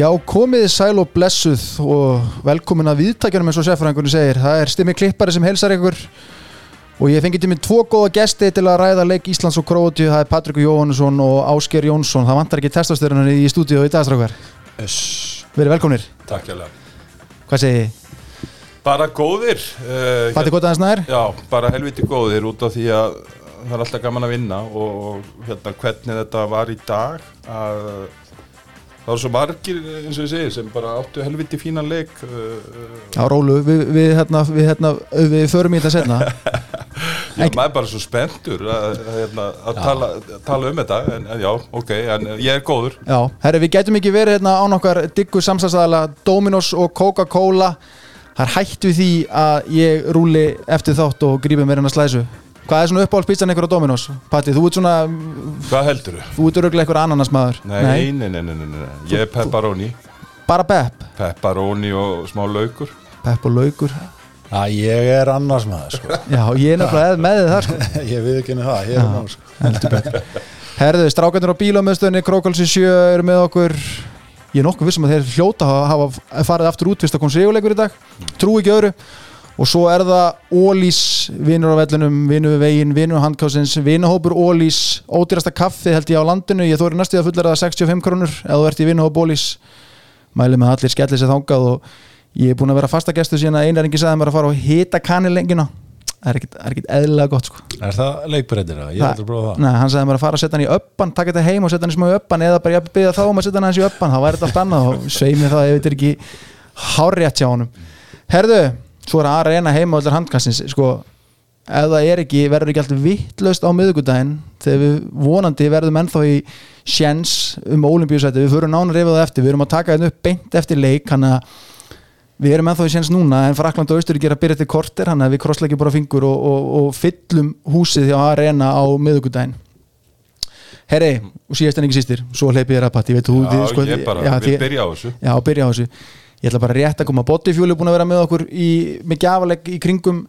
Já, komið sæl og blessuð og velkomin að viðtækjunum eins og seffræðingunni segir. Það er Stimmi Klippari sem helsar ykkur og ég fengi til minn tvo góða gesti til að ræða leik Íslands og Króatíu. Það er Patrik Jóhannesson og Ásker Jónsson. Það vantar ekki testastörunar í stúdíu í dagstrákvar. Yes. Verið velkomnir. Takk hjá það. Hvað segir þið? Bara góðir. Uh, Fatið gott aðeins nær? Já, bara helviti góðir út af því að það er alltaf gaman að vinna og, og hérna var það eru svo margir eins og ég segi sem bara áttu helviti fínan leik uh, Já, Rólu, við, við, hérna, við, hérna, við förum í þetta setna. Já, maður er bara svo spenntur að, hérna, að tala, tala um þetta en, en já, ok, en ég er góður Já, herri, við gætum ekki verið hérna án okkar diggu samstæðsæðala Dominos og Coca-Cola. Það er hætt við því að ég rúli eftir þátt og grípi mér hérna slæsu. Hvað er svona uppáhaldspítsan ykkur á Dominos? Patti, þú ert svona, Hvað heldur þú? þú ert öruglega ykkur ananasmaður. Nei, nei, nei, nei, nei, nei. ég er pepperoni Bara Bepp. pepperoni og smá laukur Bepp og laukur. Já, ég er annars maður sko. Já, ég er nefnilega með þið þar sko. Ég við ekki henni það, ég er annars sko. Heldur betur. Herðu, strákandur á bílómiðstöðinni, Krókalsi 7 eru með okkur. Ég er nokkuð vissum að þeir hljóta hafa, hafa farið aftur út fyrst að kom sigurleikur í dag. Trú ekki öðru. Og svo er það Ólís, vinnur á vellinum, vinnur við veginn, vinnur handkásins, vinnuhópur Ólís, ódýrasta kaffi held ég á landinu, ég þóri næstu að fullera það 65 krónur eða þú ert í vinnuhóp Ólís. Mæli með allir skellir sér þangað og ég er búin að vera fastagestu síðan að einaringi sagði mér að fara á hita kanilengina. Það er er ekkit eðlilega gott sko. Er það leikbreytir það? Ég aldrei að prófa það Nei, hann sagði mér að fara að setja hann í öppan taka þetta heim og setja hann í smá öppan eða bara ég byrja þá um að setja hann aðeins í öppan þá væri þetta allt annað og sveimi það þetta er ekki hárétt hjá honum Herðu, svo er að reyna heima allir handkastins sko, ef það er ekki, verður ekki allt vittlaust á miðugudaginn þegar við vonandi verðum ennþá í sjens um olimpíusæti, við förum nánar yfir það eftir, við erum að taka þetta upp beint eftir leik, að við erum ennþá í séns núna en Frakland og Austurík er að byrja til korter að við krossleikjum bara fingur og, og, og fyllum húsið hjá Arena á miðugudaginn Herri, og síðast en ekki sístir svo hleypið þér að patti, Já, sko, já, við byrja á þessu. Já, byrja á þessu Ég ætla bara rétt að koma. Er búin að vera með okkur í, með gjafaleg í kringum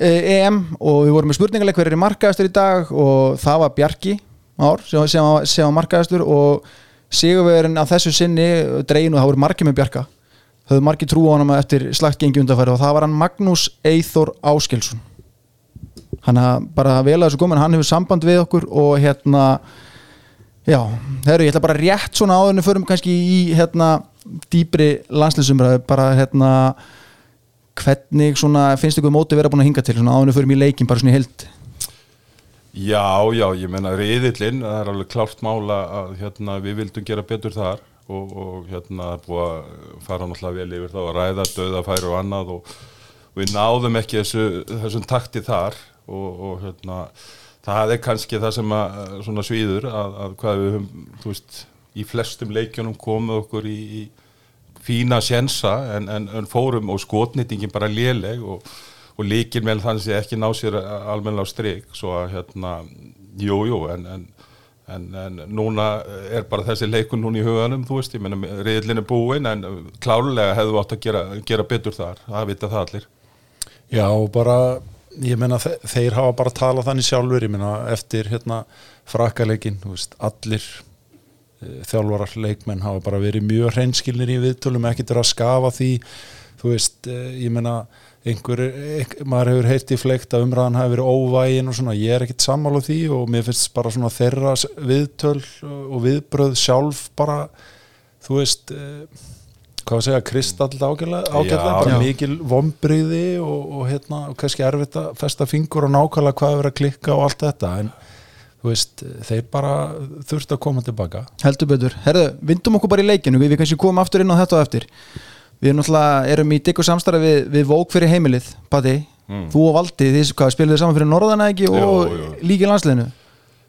eh, EM og við vorum með spurningaleg hver er markaðastur í dag og það var Bjarki ár sem, sem, sem var markaðastur og sigurverðin á þessu sinni dreginu, það voru margir með Bjarka. Höfðu margir trú á hann eftir slagt gengi undanfæri og það var hann Magnús Eithor Áskelsson hann bara vel að þessu komin hann hefur samband við okkur og hérna Já, herru, ég ætla bara rétt svona áðurinn förum kannski í hérna dýpri landslýsumræðu bara hérna hvernig svona finnst ykkur móti vera búin að hinga til svona áðurinn förum í leikin bara svona í heild? Já, já, ég menna reyðillinn, það er alveg klárt mála að hérna, við vildum gera betur þar og, og hérna búið að fara náttúrulega vel yfir þá að ræða döðafæri og annað og við náðum ekki þessu, þessum takti þar og, og hérna það er kannski það sem að svona svíður að, að hvað við höfum, þú veist, í flestum leikjunum komið okkur í, í fína sjensa en, en, en fórum og skotnýtingin bara léleg og, og líkir með þannig að ekki ná sér almennilega á strik. Svo að hérna, jú, jú en, en, en, en núna er bara þessi leikun núna í huganum þú veist, ég menna, reyðlinn er búinn en klálega hefðu átt að gera, gera betur þar, það vita það allir. Já, bara, ég meina þe þeir hafa bara talað þannig sjálfur ég meina eftir hérna veist, allir eh, þjálfarar leikmenn hafa bara verið mjög hreinskilnir í viðtölum, ekkert er að skafa því þú veist, eh, ég meina einhver, maður hefur heyrt í fleikt að umræðan hafi verið óvægin og svona ég er ekkert sammála því og mér finnst bara svona þeirra viðtöl og viðbröð sjálf bara þú veist eh, hvað að segja, kristall Já. mikil vombriði og, og hérna, og kannski erfitt að festa fingur og nákvæmlega hvað er að klikka og allt þetta en þú veist, þeir bara þurft að koma tilbaka. Heldur betur, herðu, vindum okkur bara í leikinu við, við kannski komum aftur inn á þetta og eftir. Við erum náttúrulega, erum í digg og samstarfi við, við Vók fyrir heimilið, Patti. Þú og Valdi, þið hvað, spiluðu saman fyrir Norðana ekki? Jú, og jú. líki landsliðinu?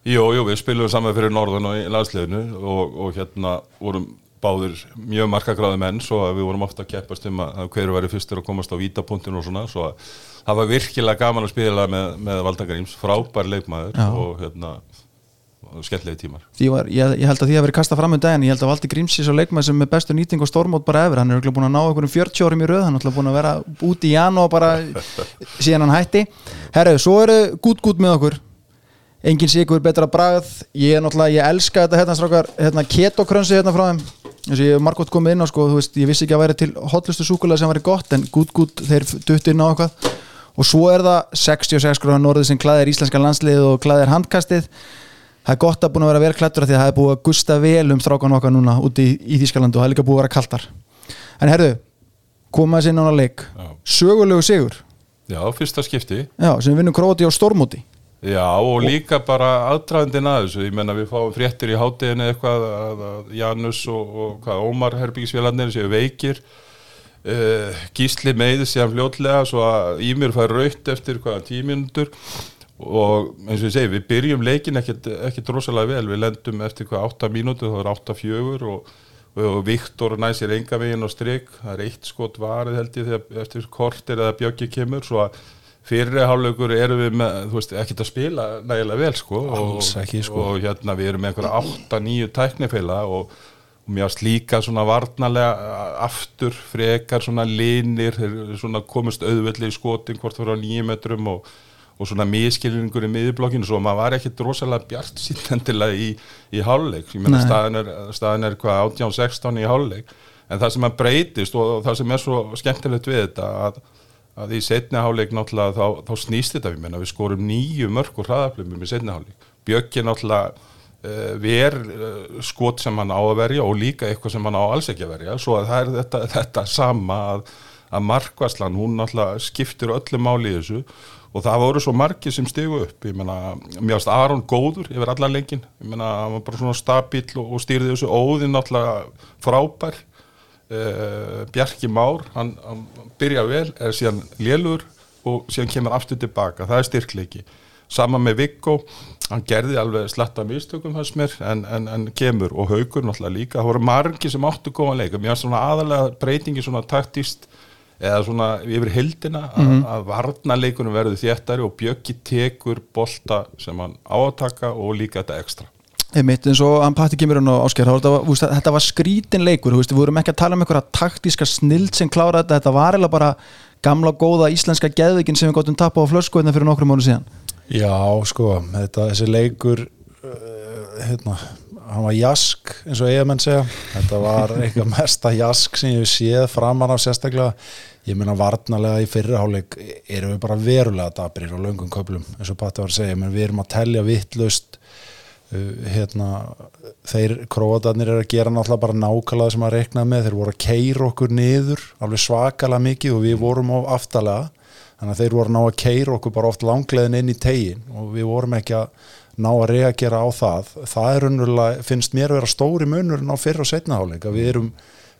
Jú, jú, við spilum saman fyrir Norðan og í landsliðinu og, og hérna vorum báðir mjög markagráði menn svo að við vorum ofta að keppast um að, hverju væri fyrstur að komast á vítapunktinu og svona svo að það var virkilega gaman að spila með, með Valdagaríms, frábær leikmaður Já. og hérna og skemmtlegi tímar. Var, ég, ég held að því að verið kastað fram um daginn ég held að Valdi Grímsís og leikmaður sem er bestu nýting og stórmót bara efur, hann er búin að ná einhverjum 40 árum í röð, hann er búin að vera út í janú og bara síðan hann hætti. Herru, svo eru gút gút með okkur. Engin sigur betra bragð. Ég er náttúrulega, ég elska þetta hérna strákar, hérna ketokrönsi hérna frá þeim eins og ég hef margótt komið inn á sko, veist, ég vissi ekki að væri til hotlustu súkulega sem væri gott en gút gút þeir dutt inn á eitthvað. Og svo er það 66 gráðan orðið sem klæðir íslenska landslið og klæðir handkastið. Það er gott að búin að vera vel klættur af því að það er búið að gusta vel um strákan okkar núna úti í, í Þískaland og það er líka búið að vera kaltar en herðu, koma þessi inn á leik. Sögulegu sigur. Já, fyrsta skipti. Já, sem vinnum Króti á Stormóti Já, og líka bara aðdragandinn að þessu, ég menna við fáum fréttir í hátteginu eitthvað að, að Janus og, og hvað, Ómar Herbíksfélagarnir séu veikir. Uh, Gísli meiði sér fljótlega svo að Ímir fær raut eftir hvaða tíminundur og eins og ég segi, við byrjum leikin ekkert, rosalega vel, við lendum eftir hvað 8 mínútur, það var 8-4 og, og Viktor næsir enga veginn á strik, það er eitt skot varið held ég þegar eftir kortir eða bjöggi kemur, svo að fyrir hálfleikur erum við með, þú veist, ekkert að spila nægilega vel sko Alls og, ekki, sko. og hérna við erum með einhverja 8-9 tæknifeila og, og mér varst líka svona varnalega aftur frekar svona linir svona komist auðveldi í skotin hvort voru á nýjum metrum og, og svona miskilningur í miðblokkinu svo maður var ekkert rosalega bjart sínendilega í, í hálfleik ég meina Nei. staðin er, staðin er hvað 18-16 í hálfleik en það sem að breytist og það sem er svo skemmtilegt við þetta að að í setni hálfleik náttúrulega þá, þá snýst þetta við menna við skorum nýju mörg og hraðaflumum í setni hálfleik. Bjöggi náttúrulega uh, ver uh, skot sem hann á að verja og líka eitthvað sem hann á alls ekki að verja. Svo að það er þetta, þetta sama að, að markvarslan hún náttúrulega skiptir öllu máli í þessu. Og það voru svo margir sem stigu upp. Ég meina, mér varst Aron góður yfir allan leikin, ég meina, hann var bara svona stabíl og, og stýrði þessu, óðinn náttúrulega frábær uh, Bjarki Már hann, hann byrja vel, er síðan lélur og síðan kemur aftur tilbaka það er styrkleiki, sama með Viggo hann gerði alveg slatta mistökum hans mér, en, en, en kemur. Og haugur náttúrulega líka, það voru margi sem áttu góðan leika, mér var svona aðalega breytingi svona taktist eða svona yfir hildina að, að varnarleikunum verður þéttari og Bjöggi tekur bolta sem hann á að taka og líka þetta ekstra Einmitt, eins og hann patti kemur hann á ásker þetta var, skrítin leikur veist, við vorum ekki að tala um einhverja taktíska snild sem klára þetta, þetta var eða bara gamla góða íslenska geðvikin sem við gottum tappa á flösku hérna fyrir nokkrum mánu síðan. Já, sko, þetta, þessi leikur uh, hérna, hann var jask eins og eigamenn segja. Þetta var eitthvað mesta jask sem ég séð framan af sérstaklega. Ég meina varnalega í fyrriháleik erum við bara verulega dabrir á löngum köplum eins og Patti var að segja, menn við erum að telja vittlust hérna þeir króatarnir er að gera náttúrulega bara nákvæmlega sem að rekna með, þeir voru að keira okkur niður alveg svakalega mikið og við vorum á aftalega þannig að þeir voru að ná að keira okkur bara oft langleðin inn í tegin og við vorum ekki að ná að reagera á það. Það er unnurlega, finnst mér að vera stóri munur en á fyrra og setnaháleik að við erum,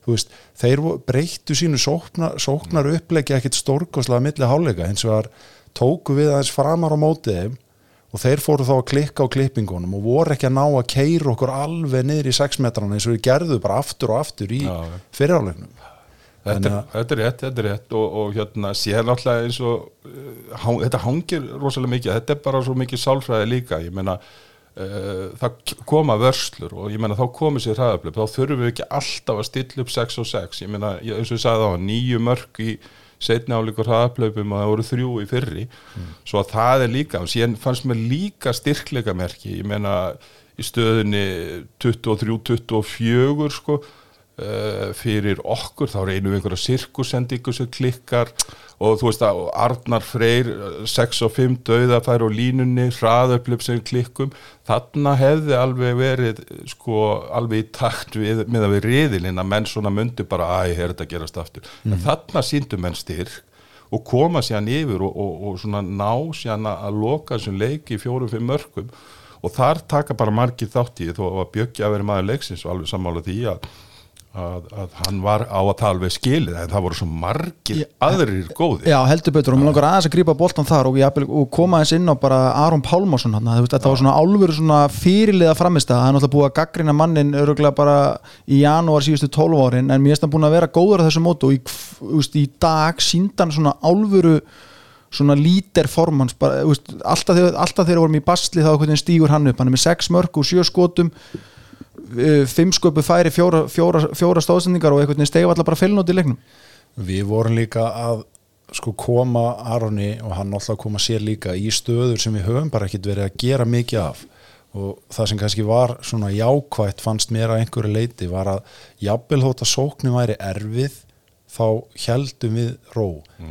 þú veist, þeir breyttu sínu sóknar, sóknar upplegi ekkit stórkoslega milli háleika hins vegar tóku við aðeins framar á mótið þeim og þeir fóru þá að klikka á klippingunum og voru ekki að ná að keira okkur alveg niður í 6 metrana eins og við gerðu bara aftur og aftur í fyrirháleiknum Þetta, er- þetta er rétt, þetta er rétt og, og hérna sér náttúrulega eins og uh, hang, þetta hangir rosalega mikið þetta er bara svo mikið sálfræði líka ég meina uh, það koma vörslur og ég meina þá komið sér hraðablöf þá þurfum við ekki alltaf að stilla upp 6 og 6 ég meina eins og ég sagði á nýju mörg í setni álíkur hraðablöfum og það voru þrjú í fyrri. Svo að það er líka og síðan fannst mér líka styrkleika merki ég meina í stöðunni 23-24 sko uh, fyrir okkur þá reynum við einhverja sirkusendingu sem klikkar og þú veist að Arnar Freyr eh, 6 og 5 döðafær og línunni hraðöflöp sem klikkum. Þarna hefði alveg verið sko alveg í takt við, með að við riðilinn að menn svona myndi bara æ, er þetta að gerast aftur? En þarna síndu menn styrk og koma síðan yfir og, og, og svona ná síðan að að loka þessum leiki í fjórum-fimm mörgum og þar taka bara margir þátt í því, þó að Bjöggi að vera maður leiksins og alveg sammála því að, að, að hann var á að tala við skilið en það voru svo margir aðrir góðir. Já, heldur betur og mér langar aðeins að grípa boltan þar og, og koma aðeins inn á bara Aron Pálmarsson hann, þetta var svona álfur svona fyrirliða framist er náttúrulega búið að gaggrina mannin öruglega bara í janúar síðustu 12 árin en mér finnst hann búin að vera góður á þessu mótu og í, úst, í dag síndan svona álfuru svona lítir formans bara, úst, alltaf, þegar, við vorum í basli þá stígur hann upp, hann er með 6 mörg og 7 skotum fimm sköpu færi fjóra, fjóra, fjóra stóðsendingar og einhvern veginn stegu allar bara fylgnátt í leiknum. Við vorum líka að sko koma Aroni og hann alltaf koma sér líka í stöður sem við höfum bara ekkert verið að gera mikið af. Og það sem kannski var svona jákvætt fannst mér að einhverju leiti var að jafnvel þótt að sóknin væri erfið þá heldum við ró.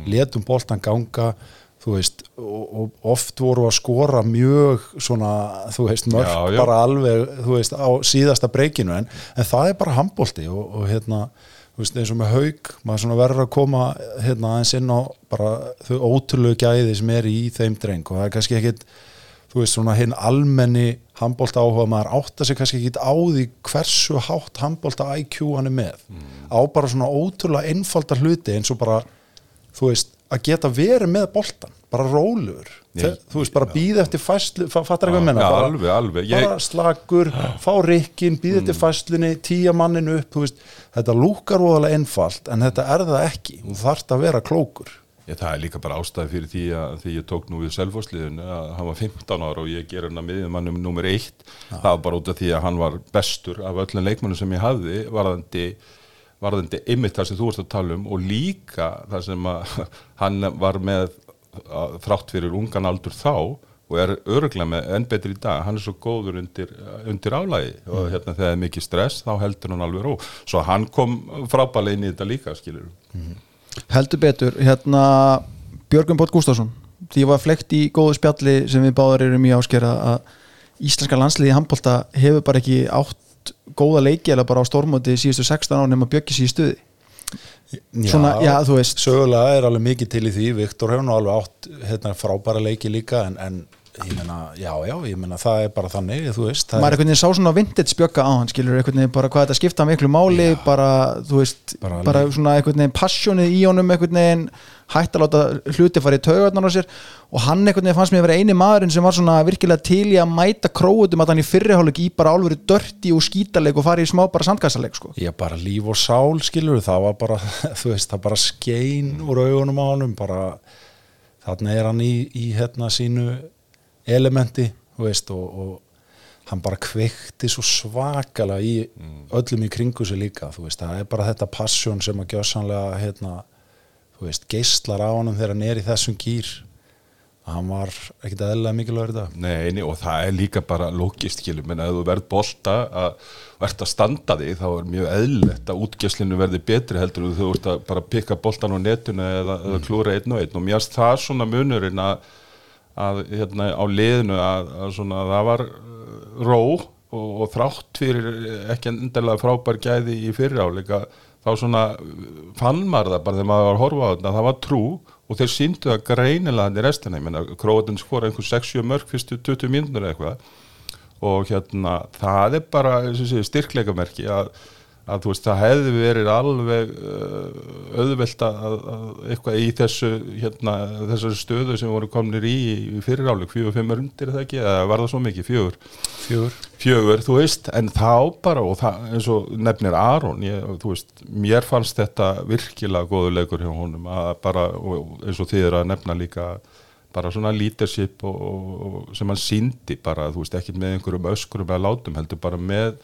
Letum boltan ganga þú veist, og, oft voru að skora mjög svona, þú veist, mörg Já, já. bara alveg, þú veist, á síðasta breykinu en, en það er bara handbolti og, og hérna, þú veist, eins og með haug maður svona verður að koma hérna aðeins inn á bara þau ótrúlegu gæði sem er í þeim dreng og það er kannski ekkit þú veist, svona hinn almenni handbolta áhuga maður átta sig kannski ekkit á því hversu hátt handbolta IQ hann er með á bara svona ótrúlega einfalda hluti eins og bara þú veist, að geta verið með boltan bara rólugur, Nei, Þe, þú veist, bara býða eftir fæslu, fa- fattar eitthvað að menna bara, alveg, alveg. Ég- bara slagur, fá rikkin býða eftir fæslunni, tíja manninu upp þú veist, þetta lúkar voðalega einfalt en þetta er það ekki, þú þarft að vera klókur. Ég, það er líka bara ástæði fyrir því að því ég tók nú við selfosliðinu að hann var 15 ára og ég ger hann að miðjumannum nummer eitt, það var bara út af því að hann var bestur af öllum leikmannum sem ég hafði varðandi, varðandi einmitt það sem þú varst að tala um og líka það sem að hann var með þrátt fyrir ungan aldur þá og er öruglega með enn betri í dag hann er svo góður undir, undir álægi og hérna þegar er mikið stress þá heldur hann alveg ró, svo hann kom frábælega inn í þetta líka skilur heldur betur, hérna Björgum Bótt Gústafsson því var flekt í góðu spjalli sem við báðar erum í áskera að íslenska landsliði í handbólta hefur bara ekki átt góða leiki eða bara á stórmóti síðustu 16 ára nema Björki síðu stuði Svona, já, þú veist. Sögulega er alveg mikið til í því Viktor hefur nú alveg átt hérna, frábæra leiki líka en, en ég meina, já, já, ég meina það er bara þannig, þú veist maður er, einhvern veginn sá svona vintage bjögga á hann skilur einhvern veginn bara hvað þetta skipta miklu máli bara, þú veist, Bara bara, svona einhvern veginn passjónið í honum einhvern veginn hætt að láta hluti fara í taugarnar á sér. Og hann einhvern veginn fannst mér að vera eini maðurinn sem var svona virkilega til í að mæta króutum að hann í fyrriháleik í bara álveru dörti og skítaleg og fara í smá bara sandkassaleg sko. ég bara líf og sál skilur það var bara, þú veist, það bara skein úr augunum á honum bara, þarna er hann í, í hérna sínu elementi, veist og, og hann bara kveikti svo svakalega í öllum í kringu sig líka, veist, það er bara þetta passion sem að gjössanlega hérna, geislar á honum þegar hann er í þessum gýr hann var ekkit eðlilega mikilvægur dag. Nei, nei, og það er líka bara logist, menn að þú verð bolta að verð að standa þig, þá er mjög eðlilegt að útgjöslinu verði betri heldur þú ert að bara pikka boltan á netinu eða, eða klúra einn og einn. Og mér finnst það svona munurinn að, að hérna, á liðinu að, að svona það var uh, ró og, og þrátt fyrir ekki endilega frábær gæði í fyriráleika þá svona uh, fann maður það bara þegar maður var að horfa á þetta, það var trú og þeir síndu það greinilega hann í restina, ég meina Króatin skora einhver 6-7 mörg fyrstu 20 mínútur eða eitthvað. Og hérna það er bara styrkleikamerki að, að þú veist það hefði verið alveg uh, auðvelt að, að eitthvað í þessu hérna, þessari stöðu sem voru komnir í í fyriráleik, fjögur, fimm undir það ekki? Eða var það svo mikið, fjögur. Fjögur. Fjögur, þú veist, en þá bara og það, eins og nefnir Aron ég, þú veist, mér fannst þetta virkilega góðu leikur hjá honum að bara, og eins og þið eru að nefna líka bara svona leadership og, og, og sem hann síndi bara, þú veist, ekki með einhverjum öskurum eða látum, heldur bara með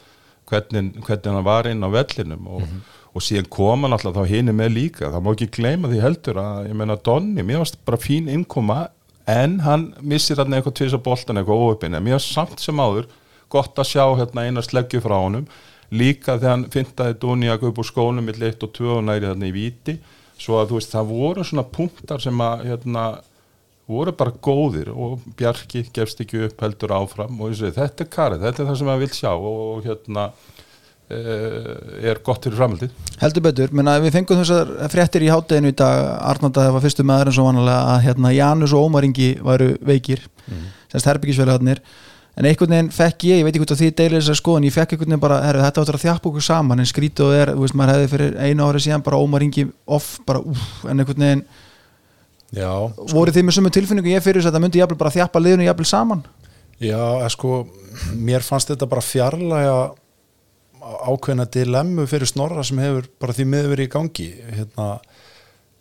hvernig, hvernig hann var inn á vellinum og, og síðan kom hann alltaf þá hini með líka, það má ekki gleyma því heldur að, ég meina, Donni, mér varst bara fín innkoma, en hann missir hann eitthvað tvisa boltan eitthvað óöpinn en mér varst samt sem áður gott að sjá hérna eina sleggju frá honum. Líka þegar hann fintaði Dúniak upp úr skónum mitt leitt og tvö og næri þarna í viti svo að þú veist það voru svona punktar sem að hérna voru bara góðir og Bjarki gefst ekki upp heldur áfram og segi þetta er karið, þetta er það sem maður vil sjá og, og hérna e, er gott fyrir framhaldið. Heldur betur, menna við fengum þessar fréttir í hátteginu í dag, Arnalda var fyrstu maður en svo vanalega að hérna Janus og Ómar Ingi væru veikir, mm. semst herbyggisvelarnir en einhvern veginn fekk ég, ég veit ekki hvort að því deilir þessar skoðun, ég fekk einhvern veginn bara herru, þetta áttur að þjappa okkur saman en skrítið og er, þú veist, maður hefði fyrir einu ári síðan bara Ómar Ingi off, bara úf, en einhvern veginn já, voru þið með sömu tilfinningu ég fyrir þess að þetta myndi jafnvel bara þjappa liðinu jafnvel saman? Já, eða sko, mér fannst þetta bara fjarlæga ákveðna dilemmu fyrir snorra sem hefur bara því miður í gangi. Hérna,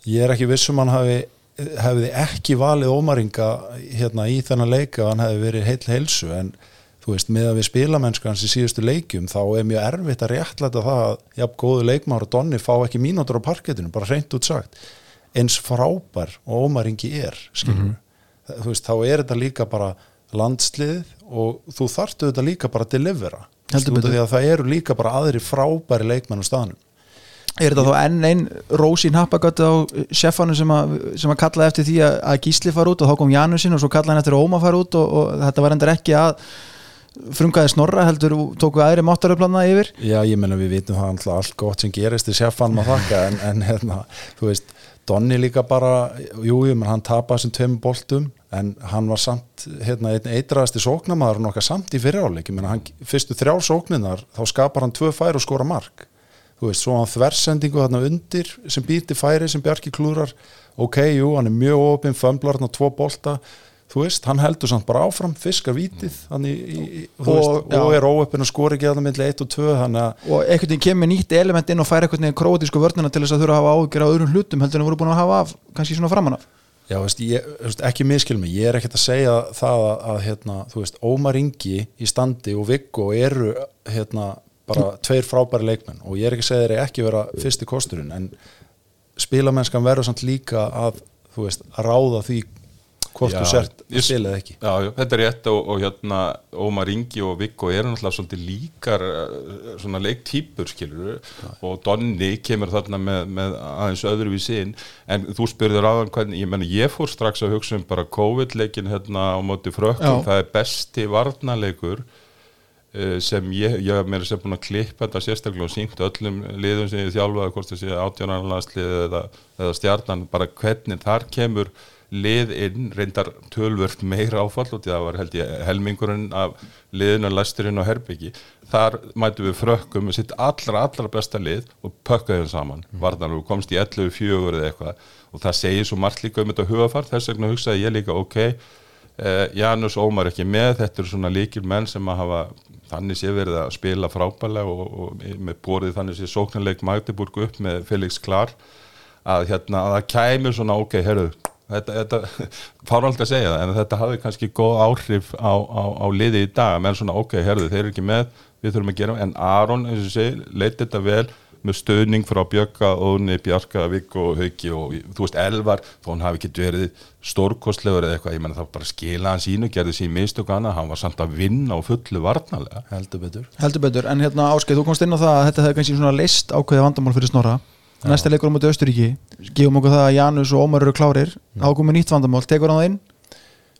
ég er ekki vissum hann hafi hefði ekki valið ómaringa hérna í þennan leika hann hefði verið heil heilsu. En þú veist, með að við spilamennskans í síðustu leikjum þá er mjög erfitt að réttlæta það að jafn góðu leikmáru Donni fá ekki mínútur á parkettinu, bara reynd út sagt eins frábær og ómaringi er skilur þú veist, þá er þetta líka bara landslið og þú þarftu þetta líka bara að delivera það eru líka bara aðri frábæri leikmenn á staðnum. Er þetta þá enn einn rós í nappagötu á seffanum sem sem að kallaði eftir því að, að Gísli fara út og þá kom Janusinn og svo kallaði hann eftir Óma fara út og, og þetta var endur ekki að frungaði snorra heldur tóku aðri máttaröflana yfir. Já, ég menna við vitum það alltaf allt gott sem gerist í seffanum að þakka en, en hérna, þú veist, Donni líka bara, jú, ég menn hann tapaði þessum tveim boltum en hann var samt, hérna, einn eitraðasti sóknamaður nokkað samt í fyriráleik fyrstu þrjár sókninar þá skapar hann tvö færi og skora mark. Þú veist, svo hann þversendingu þarna undir sem býti færi sem Bjarki klúrar ok, jú, hann er mjög opinn fömblar hann á tvo bolta þú veist, hann heldur samt bara áfram, fiskar vítið hann í, í, Og- veist, og er óöppin og skori ekki að það milli 1 og 2 þannig að og einhvern veginn kemur nýtt element inn og fær einhvern veginn krótísku vörnina til þess að þurfa að hafa ágjör á öðrum hlutum heldur en voru búin að hafa af kannski svona framan af. Já, veist, ég, veist, ekki miskil mig, ég er ekkert að segja það að, að hérna, þú veist, Ómar Ingi í standi og Viggo eru hérna, bara tveir frábæri leikmenn og ég er ekki að segja þeir ekki vera fyrsti kosturinn en spilamennskan verður samt líka að, þú veist, að ráða því hvort Já, þú sért að spila eða ekki. Já, já, þetta er rétt og, og hérna Ómar Ingi og Viggo eru náttúrulega svolítið líkar eh, svona leiktýpur skilur og Donni kemur þarna með, með aðeins öðruvísi inn. En þú spurður áðan hvernig, ég menna ég fór strax að hugsa um bara COVID-leikin hérna á móti frökkum, Já. það er besti varnarleikur eh, sem ég, ég mér sem búin að klippa þetta sérstaklega og sínt öllum liðum sem ég þjálfaði hvort það sé átjónarlandslið eða, eða stjarnan, bara hvernig þar kemur lið inn, reyndar tölvört meira áfall og það var held ég helmingurinn af liðinu læsturinn og herbyggi, þar mætu við frökkum sitt allra, allra besta lið og pökkaðum saman, mm. varðanlega komst í 11-4 eða eitthvað. Og það segir svo margt líka um þetta hugafart, þess vegna hugsaði ég líka ok, Uh, Janus Ómar ekki með, þetta eru svona líkir menn sem að hafa þannig sé verið að spila frábælega og, og með borðið þannig sé sóknarleik Magdeburg upp með Felix Klar. Að hérna að það kæmur svona ok, herru þetta, þetta fára alltaf að segja það en þetta hafi kannski góð áhrif á, á, á liði í dag, menn svona ok, herru þeir eru ekki með, við þurfum að gera en Aron, eins og segi, leiti þetta vel með stöðning frá Bjögga, Óni, Bjarka, Viggo og Hauki og þú veist Elvar, þó hann hafi ekki verið stórkostlegur eða eitthvað, ég menna það bara skila hann sínu, gerði sín mistök hana, hann var samt að vinna á fullu varnalega. heldur betur. Heldur betur, en hérna Áskeið, þú komst inn á það að þetta hefði kannski svona leist ákveðið vandamál fyrir Snorra næsta leikur á móti Östuríki gefum okkur það að Janus og Ómar eru klárir. Þá komið nýtt vandamál, tekur hann það inn?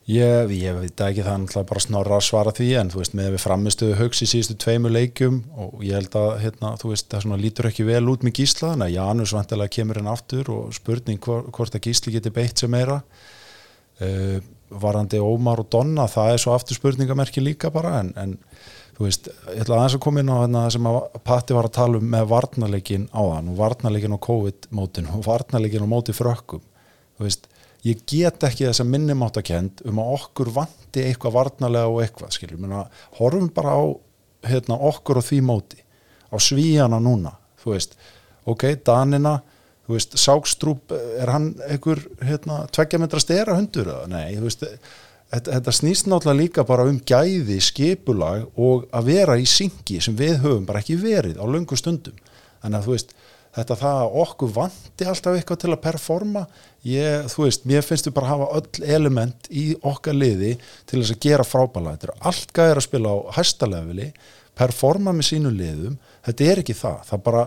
Ég, ég veit ekki það náttúrulega bara snorra að svara því en þú veist með við framistuðu högs í síðustu tveimu leikjum og ég held að hérna, þú veist það svona lítur ekki vel út með gísla þannig að Janus vantilega kemur inn aftur og spurning hvor, hvort að gísli geti beitt sem meira. Uh, varandi Ómar og Donna það er svo aftur spurningamerki líka bara en, en þú veist, ég ætla aðeins að koma inn á hérna, það sem að Patti var að tala um með varnarleikin á þann og varnarleikin á COVID-mótin og varnarleikin á móti frökkum. Þú veist, ég get ekki þess að minnumáttakend um að okkur vanti eitthvað varnarlega og eitthvað, skilur, menna horfum bara á hérna, okkur og því móti á svíjana núna þú veist, ok, Danina þú veist, Sákstrúp, er hann einhver, hérna, tveggja metra stera hundur nei, þú veist þetta, þetta snýst náttúrulega líka bara um gæði skipulag og að vera í syngi sem við höfum bara ekki verið á löngu stundum, þannig að þú veist þetta það að okkur vanti alltaf eitthvað til að performa, ég, þú veist mér finnst við bara hafa öll element í okkar liði til þess að gera frábæla þetta er allt gæðir að spila á hæsta leveli, performa með sínu liðum, þetta er ekki það. Það bara,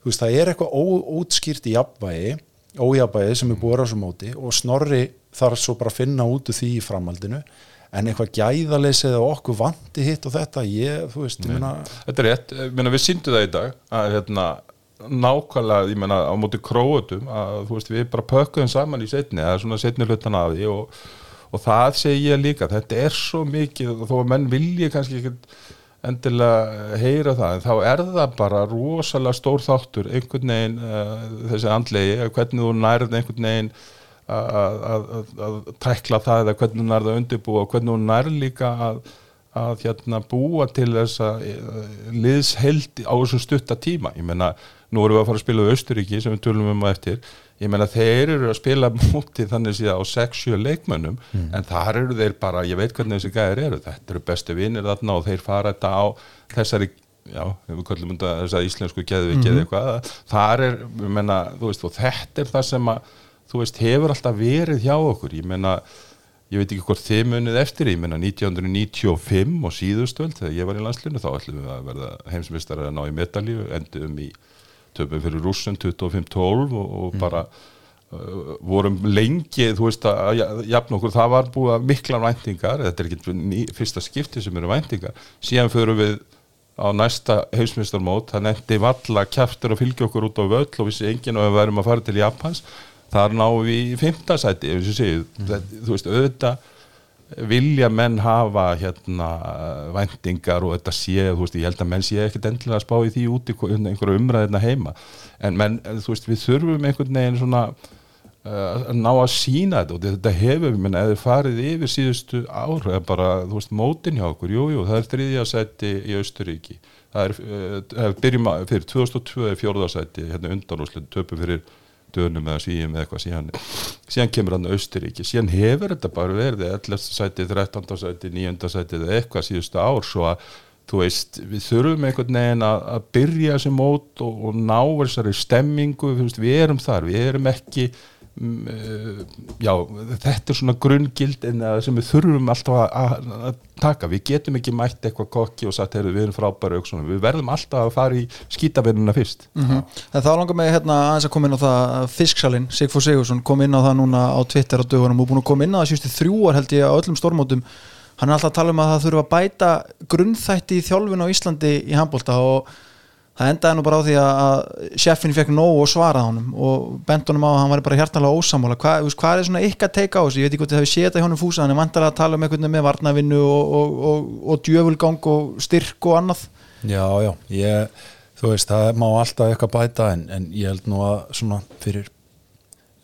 þú veist, það er eitthvað óútskýrt í jafnvægi, ójafnvægi sem er búið á þessu móti og snorri þarf svo bara að finna út úr því í framhaldinu. En eitthvað gæðaleysið og okkur vanti hitt og þetta, ég, þú veist, ég meina Þetta er rétt, ég meina við síndum það í dag að hérna nákvæmlega, ég meina á móti króutum að þú veist við bara pökkuðum saman í setni eða svona setni hlutan af því og, og það segi ég líka, þetta er svo mikið þó að menn vilji kannski ekki endilega heyra það en þá er það bara rosalega stór þáttur einhvern veginn uh, þessi andlegi, hvernig þú nærð einhvern veginn að, að, að, að tækla það eða hvernig þú nærð að undirbúa og hvernig þú nærð líka að að hérna búa til þessa liðsheld á þessum stutta tíma. Ég meina, nú erum við að fara að spila á Östuríki sem við tölum um að eftir ég meina, þeir eru að spila múti þannig síðan á 6-7 leikmönnum en þar eru þeir bara, ég veit hvernig þessi gæðir eru þetta eru bestu vinnir þarna og þeir fara þetta á þessari já, við kallum þetta þessari íslensku geðviki eða eitthvað, þar er ég meina, þú veist, og þetta er það sem að þú veist, hefur alltaf verið hjá okkur. Ég meina ég veit ekki hvort þið munið eftir ég menna 1995 og síðustöld þegar ég var í landslinu þá ætlum við að verða heimsmyndstari að ná í metalíu endum í töfum fyrir rússum 25-12 og, og bara uh, vorum lengi þú veist að ja- jafn okkur. Það var búið að mikla væntingar þetta er ekki ný, fyrsta skipti sem eru væntingar. Síðan förum við á næsta heimsmyndstarmót það nefndi valla kjaftur að fylgja okkur út á völl og vissi enginn að við værum að fara til Japans. Þar náum við í fymta sæti ef ég segi, mm. þú veist auðvitað vilja menn hafa hérna væntingar og þetta sé, þú veist, ég held að menn sé ekkert endilega að spá í því út í einhverju umræðina heima, en menn þú veist, við þurfum einhvern veginn svona uh, að ná að sína þetta og þetta hefur, menn, eða farið yfir síðustu ár, eða bara, þú veist, mótin hjá okkur, jújú, jú, það er þriðja sæti í Austuríki, það er, uh, byrjum að, fyrir 2002 er fjórðarsæti, hérna undanúslega töpu fyrir dönum eða svíum eða eitthvað síðan, síðan kemur hann Austuríki síðan hefur þetta bara verið 11. sæti, 13. sæti, 9. sæti eða eitthvað síðustu ár svo að þú veist, við þurfum einhvern veginn að, að byrja þessi mót og, og ná þessari stemmingu, við, við erum þar við erum ekki já, þetta er svona það sem við þurfum alltaf að, að, taka, við getum ekki mætt eitthvað kokki og sagt, heyrðu, við erum frábæri við verðum alltaf að fara í skýtavinnuna fyrst. Mm -hmm. Það langar mig hérna aðeins að koma inn á það Fisksalinn, Sigfúr Sigursson kom inn á það núna á Twitter á dögunum og búin að koma inn á það síðustu þrjúar held ég á öllum stormótum hann er alltaf að tala um að það þurfa að bæta grunnþætti í þjálfun á Íslandi í handbólta og það endaði nú bara á því að sjeffin fekk nóg og svaraði honum og bent honum á að hann var bara hjartalega ósamála hvað, hvað er svona ykkar teika á þessu? Ég veit ekki hvort þið hefur séð þetta í honum fúsa hann er vantar að tala um einhvern veginn með varnavinnu og, og, og, og djöfulgang og styrk og annað. Já, já, ég, þú veist það má alltaf eitthvað bæta en, en ég held nú að svona fyrir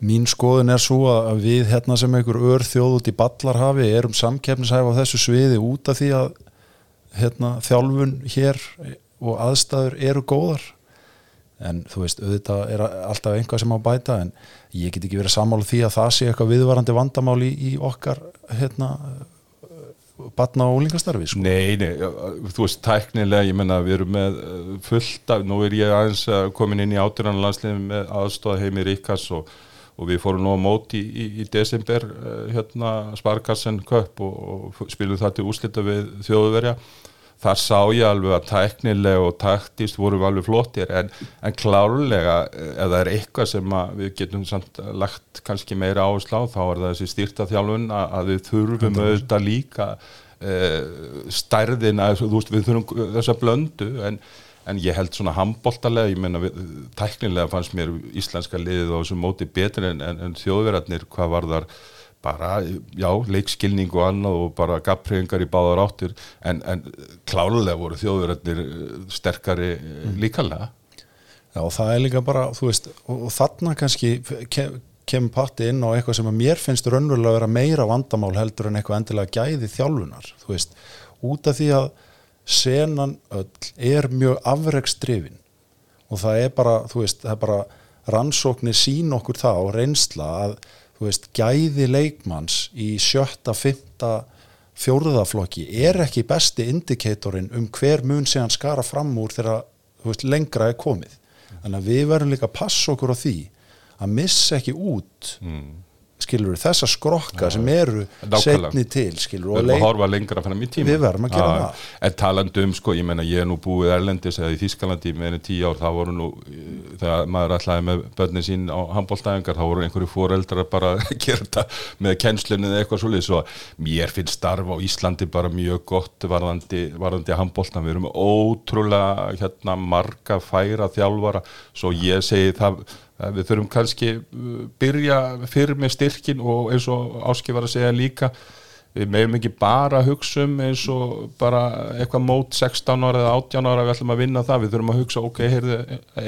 mín skoðun er svo að við hérna sem einhver örþjóð út í ballarhafi erum samkeppnishæf á þessu sviði út af því að hérna, þjálfun hér og aðstæður eru góðar en þú veist, auðvitað er alltaf einhvað sem á bæta en ég get ekki verið að samála því að það sé eitthvað viðvarandi vandamál í, í okkar hérna batna og ólingastarfi sko. Nei, nei, þú veist, tæknilega ég menna við erum með fullt af nú er ég aðeins komin inn í átyrranlandsliðum með aðstóða heimi Ríkas og, og við fórum nú á móti í, í, í desember hérna Sparkassen Köpp og, og spilum það til úslita við þjóðuverja þar sá ég alveg að tæknilega og taktist vorum alveg flottir en, en klárlega ef það er eitthvað sem við getum samt lagt kannski meira áherslu á þá er það þessi styrta þjálfun að við þurfum auðvitað líka e, stærðina, þú veist við þurfum þessa blöndu en, en ég held svona handbóltalega, ég menna tæknilega fannst mér íslenska liðið á þessum móti betur en, en þjóðverðarnir hvað var þar bara, já, leikskilning og annað og bara gafpreyingar í báðar áttur en, en klálega voru þjóðverðarnir sterkari mm. líkalega Já, og það er líka bara, þú veist og, og þarna kannski kem, kemur patti inn á eitthvað sem að mér finnst raunverulega að vera meira vandamál heldur en eitthvað endilega gæði þjálfunar, þú veist út af því að senan öll er mjög afregstrifin og það er bara, þú veist, það er bara rannsóknir sín okkur það og reynsla að þú veist, gæði leikmanns í sjötta, fymta fjórðaflokki er ekki besti indikatorinn um hver mun sé hann skara fram úr þegar veist, lengra er komið. Þannig að við verðum líka að passa okkur á því að missa ekki út mm skilur þessa skrokka ja, sem eru setni til skilur við verðum að horfa lengra fram í tíma við verðum að gera ja, það. en talandu um sko, ég menna ég er nú búið Erlendis eða í Þískalandi með enn tíu ár þá voru nú, þegar maður ætlaði með börnin sín á handbóltæðingar þá voru einhverju fóreldrar bara að gera þetta með kennslunni eða eitthvað svolítið svo mér finnst starf á Íslandi bara mjög gott varðandi, varðandi handbóltan við erum ótrúlega hérna marga færa þjálfara. Svo ég segi það við þurfum kannski uh, byrja fyrir með styrkin og eins og Áski var að segja líka við meðum ekki bara hugsa um eins og bara eitthvað mót 16 ára eða 18 ára við ætlum að vinna það. Við þurfum að hugsa ok, heyrðu,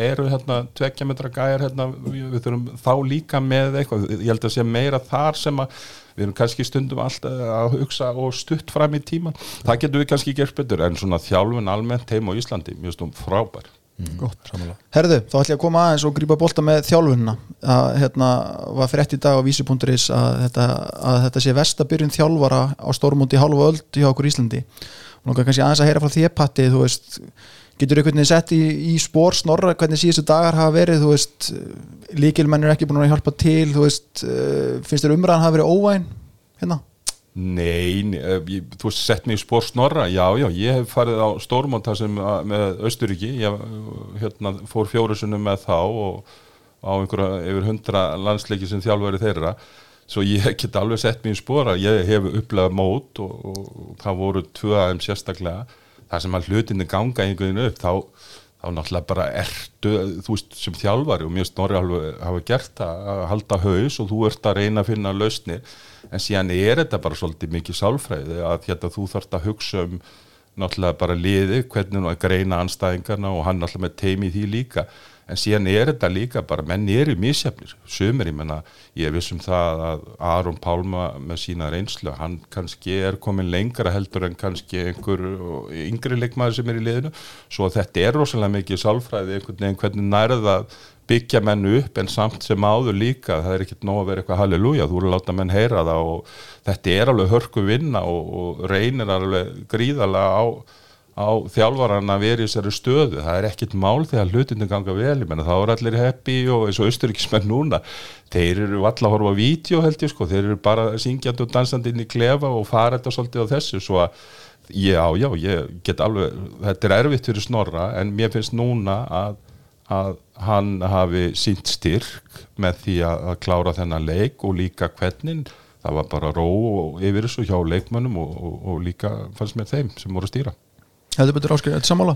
eru hérna tvekja metra gæjar hérna, við þurfum þá líka með eitthvað, ég held að sé meira þar sem að við erum kannski stundum alltaf að hugsa og stutt fram í tíman, það getur við kannski gert betur en svona þjálfun almennt heim á Íslandi mjög stund frábær Mm, Gott, herðu, þá ætlum ég að koma aðeins og grípa bólta með þjálfunna að hérna var frétt í dag á vísi.is að að þetta sé vestabyrjun þjálfara á stórmúti hálfa öll hjá okkur Íslandi. Og náttúrulega kannski aðeins að heyra frá því patti, þú veist getur einhvern veginn sett í, í spór snorra hvernig síðustu dagar hafa verið þú veist, líkilmenn er ekki búin að hjálpa til þú veist, uh, finnst þér umræðan hafa verið óvæn hérna? Nei, nei, eh, þú sett mig í spór snorra, já, já, ég hef farið á stórmónta sem að- með Östuríki, ég hérna, fór fjórusunum með þá og á einhverja yfir hundra landsleiki sem þjálfari þeirra, svo ég get alveg sett mig í spór að ég hef upplegað mót og, og, og það voru tvö aðeim sérstaklega, það sem að hlutinni ganga einhvern veginn upp, þá, þá náttúrulega bara ertu, þú veist, sem þjálfari og mér snorri hafa gert að halda haus og þú ert að reyna að finna lausnir. En síðan er þetta bara svolítið mikið sálfræði að hérna þú þarft að hugsa um náttúrulega bara liði, hvernig nú að greina anstæðingarna og hann náttúrulega með teimi því líka en síðan er þetta líka bara, menn eru misjafnir, sumir, ég menna ég vissum það að Aron Pálma með sína reynslu, hann kannski er komin lengra heldur en kannski einhver yngri leikmaður sem er í liðinu. Svo þetta er rosalega mikið sálfræði einhvern veginn hvernig nærða byggja menn upp en samt sem áður líka það er ekkert nóg að vera eitthvað halleluja þú eru að láta menn heyra það og þetta er alveg hörku vinna og, og reynir alveg gríðalega á, á þjálfaran að vera í þessari stöðu. Það er ekkert mál þegar hlutinu ganga vel. Ég menna þá er allir happy og eins og austuríkismenn núna. Þeir eru alltaf að horfa á vídeo held ég sko. Þeir eru bara syngjandi og dansandi inn í klefa og fara þetta svolítið á þessu. Svo að já já ég get alveg þetta er erfitt fyrir snorra en mér finnst núna að að hann hafi sínt styrk með því að, að klára þennan leik og líka hvernig það var bara ró og yfir þessu hjá leikmönnum og, og, og líka fannst mér þeim sem voru að stýra Hefðu betur áskil, þetta sammála?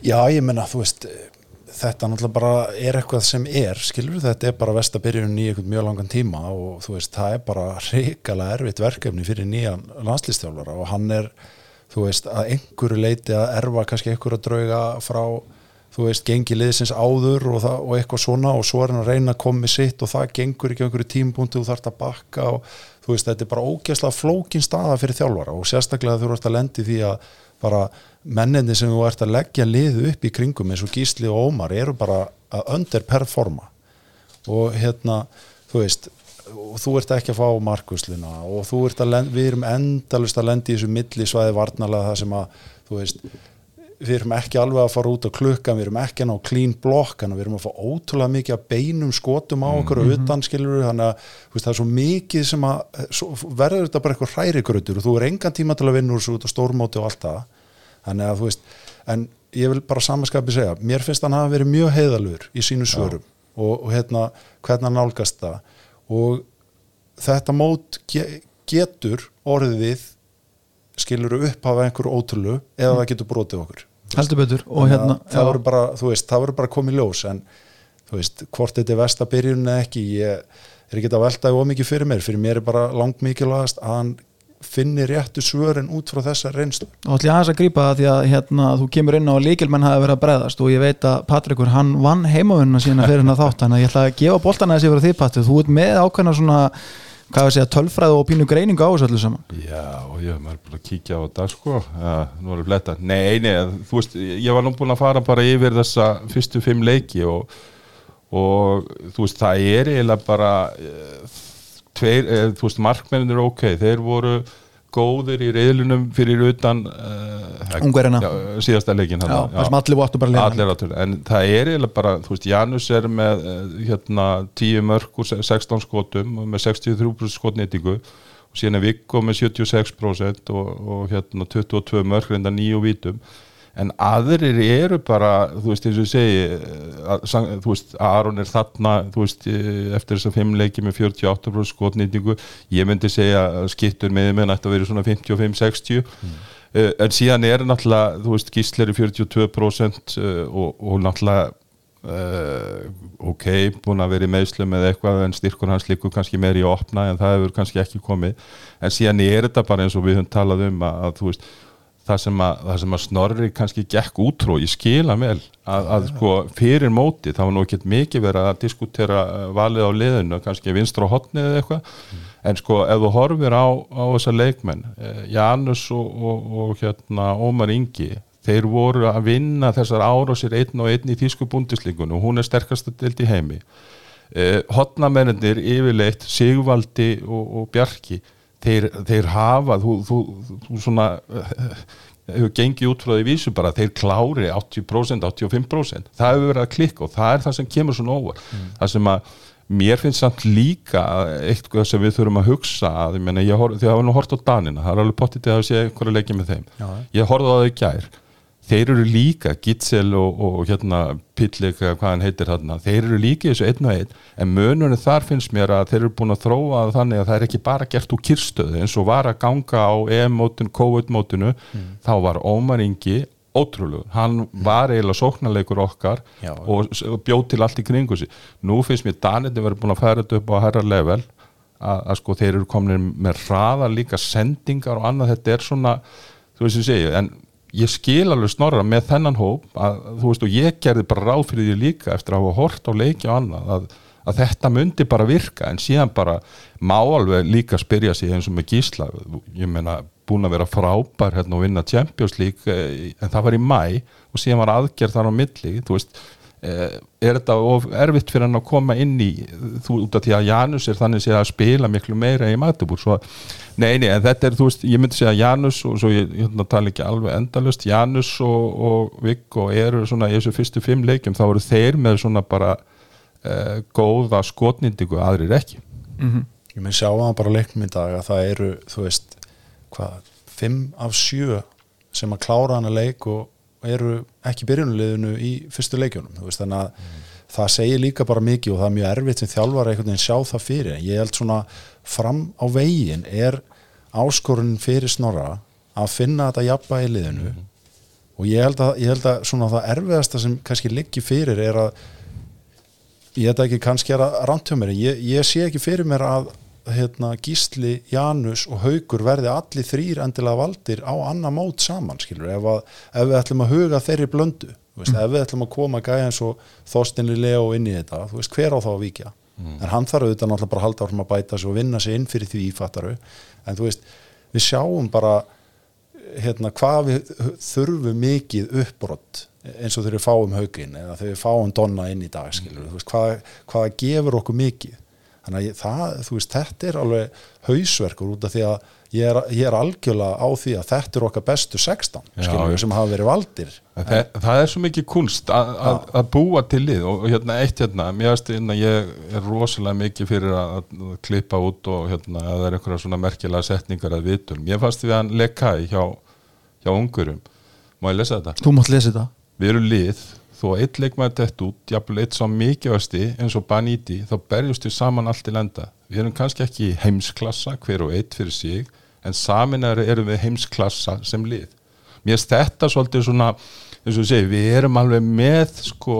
Já, ég menna, þú veist þetta náttúrulega bara er eitthvað sem er skilur þetta er bara vestabyrjun í einhvern mjög langan tíma og þú veist, það er bara reikalega erfitt verkefni fyrir nýjan landslistjálfara og hann er þú veist, að einhverju leiti að erfa kannski einhverju drauga frá þú veist, gengi liðsins áður og, það, og eitthvað svona og svo er hann að reyna að koma með sitt og það gengur ekki einhverju tímpunktu þú þarfst að bakka og þú veist, þetta er bara ógeðslega flókin staða fyrir þjálfara og sérstaklega þú ert að lendi því að bara menninni sem þú ert að leggja liðu upp í kringum eins og Gísli og Ómar eru bara að underperforma. Og hérna, þú veist og þú ert ekki að fá markusluna og þú ert að við erum endalust að lendi í þessu millisvæði varnalega það sem að þú veist, við erum ekki alveg að fara út á klukkan, við erum ekki að ná clean block, þannig að við erum að fá ótrúlega mikið að beinum skotum á okkur og utan skilur þannig að veist, það er svo mikið sem að svo, verður þetta bara eitthvað hrærigrötur og þú er engan tíma til að vinna úr þessu út á stórmóti og allt það. Þannig að þú veist, en ég vil bara samanskapi segja, mér finnst hann hafa verið mjög heiðalur í sínu svörum og, og hérna, hvernig hann nálgast það. Og þetta mót ge getur orðið skilur upp af einhverju ótrúlu eða það getur brotið okkur Heldur betur. Að hérna það voru bara, þú veist, það voru bara komið ljós en þú veist, hvort þetta er vestabyrjun eða ekki, ég er ekki að velta of mikið fyrir mér, fyrir mér er bara langt mikilvægast að hann finni réttu svörin út frá þessa reynslu. Og ætlum ég aðeins að grípa það því að hérna, þú kemur inn á að líkilmenn hafi verið að bregðast og ég veit að Patrikur hann vann heimavinnuna sína fyrir hennar þátt þannig að ég ætla að gefa boltan að þessi fyrir því Patrik. Þú ert með ákveðna svona hvað við segja, tölfræð og pínu greiningu á þessu öllu saman? Já, ég maður búin að kíkja á þetta sko, ja, nú erum við bletta Nei, nei, þú veist, ég var nú búin að fara bara yfir þessa fyrstu fimm leiki og, og þú veist, það er eiginlega bara eh, tveir, eh, þú veist, markmennir er ok, þeir voru góðir í reyðlunum fyrir utan uh, Ungverjana. já, síðasta leikin Já, sem allir allir en það er eiginlega bara þú veist, Janus er með eh, hérna 10 mörg og 16 skotum og með 63% skotnýtingu og síðan er Viggo með 76% og, og hérna 22 mörg reynda nýju vítum en aðrir eru bara þú veist, eins og ég segi að, sang- þú veist, Aron er þarna veist, eh, eftir þess að fimm leiki með 48% skotnýtingu ég myndi segja að skittur með með nætti að vera svona 55-60 mm. en síðan er náttúrulega þú veist, Gísler er 42% uh, og, og náttúrulega Uh, ok, búin að vera í meðslum eða eitthvað en styrkur hans líkur kannski meir í að opna en það hefur kannski ekki komið en síðan er þetta bara eins og við höfum talað um að, að þú veist það sem að, það sem að snorri kannski gekk útrú ég skila vel að, að sko fyrir móti þá var nú ekkert mikið verið að diskutera uh, valið á liðinu kannski vinstra á hotnið eða eitthvað. En sko ef þú horfir á, á þessa leikmenn eh, Janus og, og, og hérna Ómar Ingi þeir voru að vinna þessar árásir einn og einn í þýsku búndislingun og hún er sterkast að delt í heimi. Eh, hotnamennir yfirleitt Sigvaldi og, og Bjarki þeir, þeir hafa þú, þú, þú svona hefur gengið út frá því vísu bara þeir klári 80%, 85% það hefur verið að klikka og það er það sem kemur svona óvar það sem að mér finnst samt líka eitthvað sem við þurfum að hugsa að, ég meina, ég horf, þið hafa nú hort á Danina það er alveg pottið að sé einhverja leikið með þeim. Já. ég horfði á þau gær þeir eru líka, Gitzel og, og hérna Pillik, eða hvað hann heitir þarna þeir eru líka þessu einn og einn en mönunum þar finnst mér að þeir eru búin að þróa þannig að það er ekki bara gert úr kyrstöðu eins og var að ganga á EM-mótinu, COVID-mótinu þá var Ómar Ingi ótrúlegu, hann var eiginlega sóknarleikur okkar Já. og, bjóð til allt í kringu sig. Nú finnst mér Daniti verið búin að færa þetta upp á herra level að, að sko þeir eru komin með hraða líka sendingar og annað. Þetta er svona, þú veist ég segi en ég skil alveg snorra með þennan hóp að þú veist og ég gerði bara ráð fyrir því líka eftir að hafa hort á leiki og annað að, að þetta myndi bara virka en síðan bara má alveg líka spyrja sig eins og með gísla ég meina búin að vera frábær hérna og vinna Champions League eh, en það var í mæ og síðan var aðgerð þar á milli þú veist er þetta of erfitt fyrir hann að koma inn í þú út af því að Janus er þannig að spila miklu meira í Magdeburg svo, nei, nei, en þetta er, þú veist, ég myndi segja að Janus og svo ég hérna, tala ekki alveg endalust Janus og, og Viggo eru svona í þessu fyrstu fimm leikjum þá eru þeir með svona bara eh, góða skotnindingu aðrir ekki. Ég menn sjá það bara leiknum í dag að það eru, þú veist hvað, fimm af sjö sem að klára hana leik og eru ekki byrjunuleginu í fyrstu leikjunum, þú veist, þannig að það segir líka bara mikið og það er mjög erfitt sem þjálfar einhvern veginn sjá það fyrir, ég held svona fram á veginn er áskorunin fyrir snorra að finna þetta jafna í liðinu. Og ég held að, ég held að svona það erfiðasta sem kannski liggi fyrir er að ég held ekki kannski er að hjá mér ég, ég sé ekki fyrir mér að hérna, Gísli, Janus og Haugur verði allir þrýr endilega valdir á annar mót saman skilur ef, að, ef við ætlum að huga þeirri blöndu veist, ef við ætlum að koma gæja eins og Þorstinni Leo inn í þetta veist, hver á þá að víkja? En hann þarf auðvitað náttúrulega bara að halda áfram að bæta sig og vinna sig inn fyrir því ífattaru en þú veist, við sjáum bara hérna, hvað við þurfum mikið uppbrott eins og þegar við fáum haugin eða þegar við fáum donna inn í dag skilur, mm. veist, hvað, hvað gefur okkur mikið þannig að ég, það, þú veist, þetta er alveg hausverkur út af því að ég er, ég er algjörlega á því að þetta er okkar bestu 16 Já, skilur, já. sem hafa verið valdir Það, það er svo mikið kunst að, að, að búa til lið og, og hérna eitt hérna, mér veist hérna ég er rosalega mikið fyrir að, að klippa út og hérna að það er einhverja svona merkilega setningar að vitur. Mér fannst við hann lekkaði hjá, hjá ungurum. Má ég lesa þetta? Þú mátt lesa þetta Við erum lið, þó að eitt leikmaður dett út, jafnvel eitt svo mikilvægasti eins og Baniti, þá berjust við saman allt í lenda. Við erum kannski ekki heimsklassa, hver og eitt fyrir sig, en saminari erum við heimsklassa sem lið. Mér þetta svolítið svona, eins og ég segi, við erum alveg með, sko,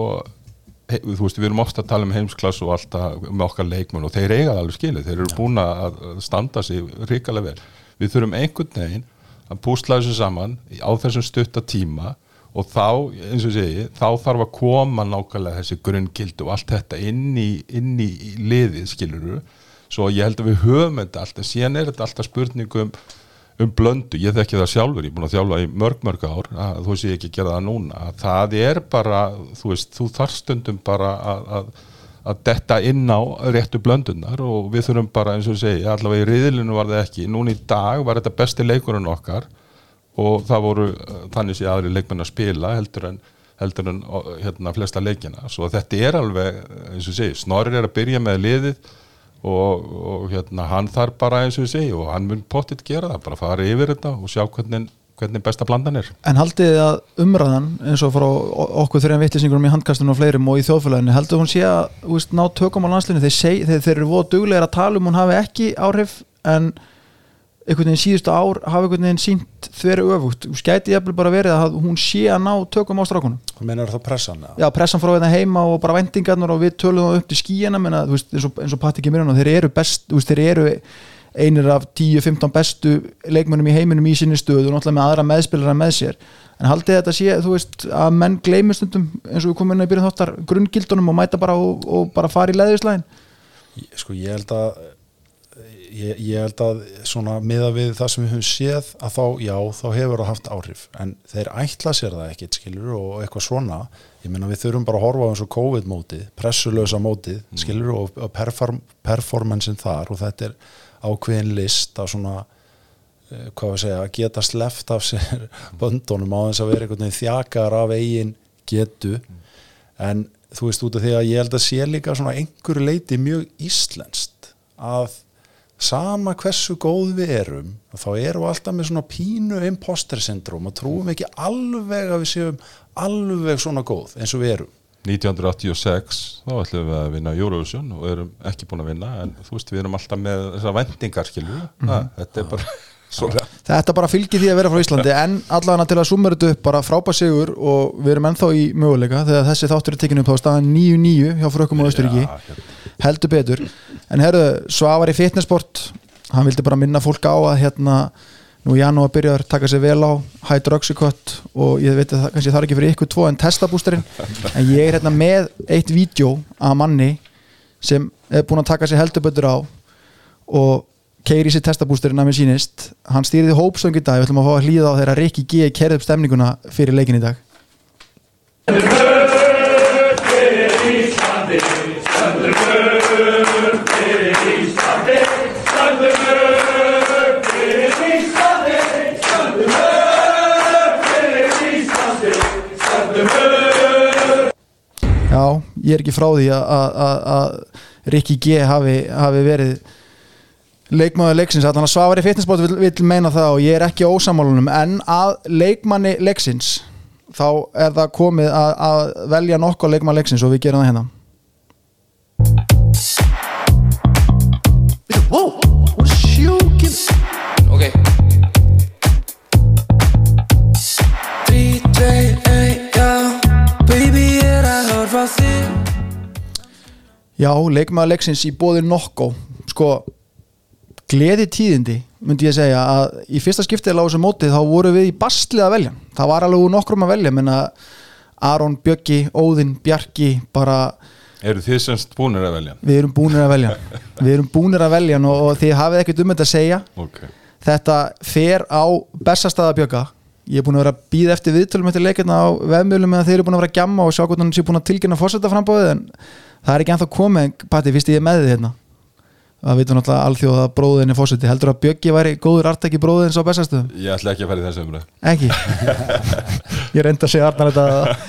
he, þú veist, við erum ofta að tala um heimsklass og alltaf með okkar leikmenn og þeir eiga það alveg skilið, þeir eru búin að að standa sig ríkalega vel. Við þurfum einhvern veginn að púsla þessu saman á þessum stutta tíma og þá, eins og segi, þá þarf að koma nákvæmlega þessi grunngildi og allt þetta inn í, inn í liðið, skiluru, svo ég held að við höfum þetta alltaf, síðan er þetta alltaf spurningum um blöndu, ég þekki það sjálfur, ég er búin að þjálfa í mörg mörg ár, að, þú veist ég ekki að gera það núna, að það er bara, þú veist, þú þarf stundum bara að, að, að detta inn á réttu blöndunar og við þurfum bara, eins og segi, allavega í riðlinu var það ekki, núna í dag var þetta besti leikurinn okkar og það voru þannig sé aðri leikmenn að spila heldur en, heldur en hérna, flesta leikina. Svo þetta er alveg, eins og segi, Snorri er að byrja með liðið og, og hérna, hann þarf bara eins og segi og hann mun pottitt gera það, bara fara yfir þetta og sjá hvernig, hvernig besta blandan er. En haldið þið að umræðan eins og frá okkur þrejum vittisingurum í handkastunum og fleirum og í þjóðfélaginu heldur hún sé að ná tökum á landslinu þeir, seg, þeir, þeir eru voða duglegir að tala um hún hafi ekki áhrif en einhvern veginn síðustu ár hafi einhvern veginn sínt þveri öfugt. Skæti jafnvel bara verið að hún sé að ná tökum á strákunum. Hvað meinar það pressan? Já, pressan frá þetta heima og bara vendingarnar og við tölum það upp til skíjana menna, veist, eins og, eins og Patti Gemirinn og þeir eru best, veist, þeir eru einir af 10-15 bestu leikmönnum í heiminum í sinni stöðu og náttúrulega með aðra meðspilara með sér. En haldið þetta sé, þú veist, að menn gleymur stundum eins og við komum inn í byrjun þáttar grunngildunum og mæta bara og, og bara fara í leðislægin Sko ég held að ég, ég held að svona miða við það sem við höfum séð að þá, já, þá hefur það haft áhrif. En þeir ætla sér það ekkit skilur og eitthvað svona, ég meina við þurfum bara að horfa á eins og COVID-mótið, pressulösa mótið skilur og, og perform, performancein þar. Og þetta er ákveðin list að svona eh, hvað við segja, að geta sleft af sér böndunum á þess að vera einhvern veginn þjakar af eigin getu. En þú veist út af því að ég held að sé líka svona einhverju leiti mjög íslenskt að sama hversu góð við erum þá erum við alltaf með svona pínu imposter syndrom og trúum ekki alveg að við séum alveg svona góð eins og við erum 1986 þá ætlum við að vinna Eurovision og erum ekki búin að vinna en þú veist við erum alltaf með þessar vendingar skilju Mhm. þetta er bara Þetta bara fylgir því að vera frá Íslandi en allavega til að summa þetta upp bara frábær sigur og við erum ennþá í möguleika þegar þessi þáttur er tekinu upp á staðan 9-9 hjá frökkum og Östuríki hérna. heldur betur en herðu, Svavar í fitnessport hann vildi bara minna fólk á að hérna nú janúar byrjar að taka sér vel á hydroxycut og ég veit að það kannski þarf ekki fyrir ykkur tvo en testabústerinn en ég er hérna með eitt vídeo af manni sem er búin að taka sér heldur betur á og keiri sér testabústerinn að mér sýnist. Hann stýriði hópsöng í dag. Við ætlum að fá að hlýða á þeirra Rikki G. Kerði upp stemninguna fyrir leikin í dag. Já, ég er ekki frá því að Rikki G hafi, hafi verið leikmaður leiksins, allan að Svavari fitnessbót vil, vil meina það og ég er ekki ósamálunum en að leikmanni leiksins þá er það komið að, að velja nokkuð leikmann leiksins og við gerum það hérna Whoa, what's you giving? Okay. Three, three, eight, já Baby, er að horfa þig Já, leikmaður leiksins í bóði nokkó sko, gleði tíðindi myndi ég segja að í fyrsta skiptið á þessu mótið þá voru við í bastlið að velja. Það var alveg nokkrum að velja menna Aron, Bjöggi, Óðinn, Bjarki bara eru þið semst búinir að velja? Við erum búnir að velja. Við erum búnir að velja og, og þið hafið ekkert um þetta að segja. Ok. Þetta fer á bestastæða bjögga. Ég er búin að vera að býða eftir viðtölum eftir leikirna á vefmjölum meðan þeir eru búin að vera að gjamma og sjá hvernig hann sé búin að tilkynna fórsetta frambóðið en það er ekki ennþá komið. Patti, fyrst ég með þið hérna það veitum náttúrulega alþjóð að bróðin er fórseti heldur að bjöggi væri góður artæki bróðins á bestastöðum ég ætla ekki að fara í þessu umræð ekki? Ég reynda að segja Arnar þetta.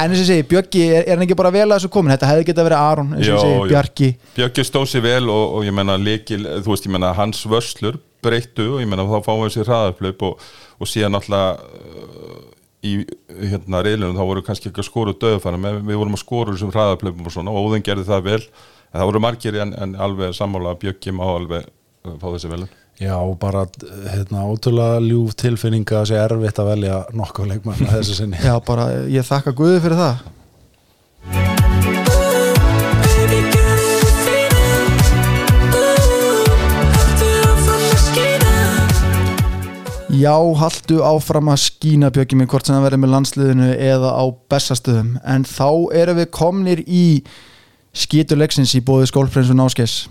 En eins og segi, Bjöggi er, er hann ekki bara vel að þessu komin þetta hefði getað verið Aron, eins og segi. Bjarki. Bjöggi stóð sér vel og, og ég menna leikil, þú veist ég menna hans vörslur breyttu og ég menna þá fáum við sér hraðarflöp og, og síðan alltaf uh, í hérna reilunum þá voru kannski ekki að skóra döðfæra við, við vorum að skóra þessum hraðarflöpum og svona og Óðinn gerði það vel það voru margir en, en alveg sammála Bjöggi má alveg uh, fá þessi velun Já, bara hérna, ótrúlega ljúf tilfinninga að sé erfitt að velja nokkuð leikmann að þessu sinni. Já, bara, ég þakka Guði fyrir það. Já, haldu áfram að skína Bjöggi minn hvort sem það verður með landsliðinu eða á bestastöðum en þá erum við komnir í skítuleiksins í bóði skólprins og náskes.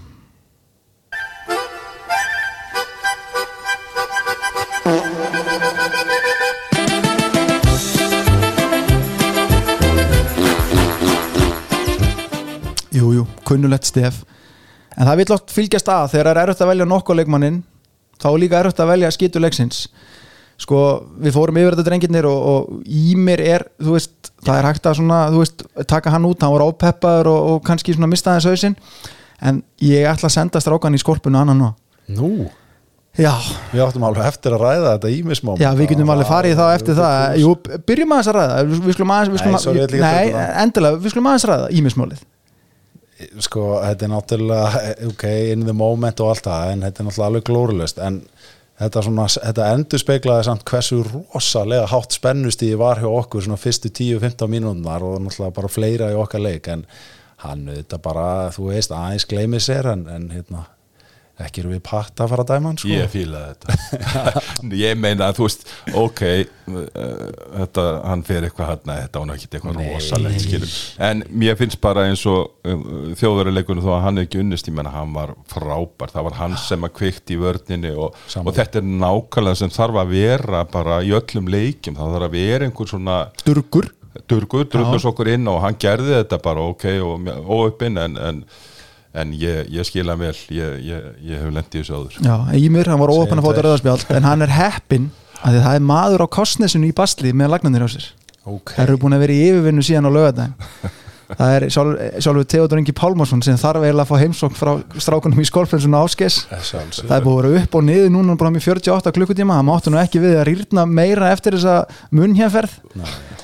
Jú, jú, kunnulegt stef. En það vil oft fylgjast að þegar það er erfitt að velja nokkuð leikmannin þá er líka erfitt að velja skituleiksins sko, við fórum yfir þetta drengirnir og, og í mér er, þú veist það er hægt að svona, þú veist, taka hann út hann var ópeppaður og, og kannski svona mista þess hausinn. En ég ætla að senda strákan í skorpunu annan nú Nú, Já, við áttum alveg eftir að ræða þetta ímismóm já, við getum alveg farið það eftir það. Jú, byrjum aðeins að ræða. Við skulum aðeins, við Nei, skulum, sorry, ég að nei, það. endilega, við skulum aðeins ræða ímismálið. Sko, þetta er náttúrulega ok, in the moment og allt það en þetta er náttúrulega alveg glórulust en þetta, svona, þetta endur speiklaði samt hversu rosalega hátt spennustíði var hjá okkur svona fyrstu 10-15 mínúndar og náttúrulega bara fleira í okkar leik en hann þetta bara, þú veist, aðeins gleymið sér en, en hérna ekki eru við patt að fara að dæma hann sko. Ég fíla þetta. Ég meina að þú veist Ok uh, þetta, Hann fer eitthvað hann Þetta var ekki eitthvað Nei. rosalegt skilur En mér finnst bara eins og uh, þjóðverðarleikunum þó að hann er ekki unnist Ég meina hann var frábær. Það var hann sem að kveikti í vörninni og, og þetta er nákvæmlega sem þarf að vera bara í öllum leikjum. Það þarf að vera einhver svona Durgur. Durgur, drullus okkur inn og hann gerði þetta bara ok og óöppin en, en, en ég, ég skila vel. Ég, ég, ég hef lendið þessu áður. Já, Ímir, hann var óöfn að fóta rauðarspjald en hann er heppinn að því það er maður á kostnesinu í basli með lagnandir á sér. Ok, Það eru búin að vera í yfirvinnu síðan á lögadaginn það er sjálf, sjálfur Theodor Ingi Pálmarsson sem þarf eiginlega að fá heimsókn frá strákunum í skolfrensuna áskes það er búið að vera upp og niður núna bara með 48 klukkutíma, það máttu nú ekki við að rýrna meira eftir þessa munnhjafferð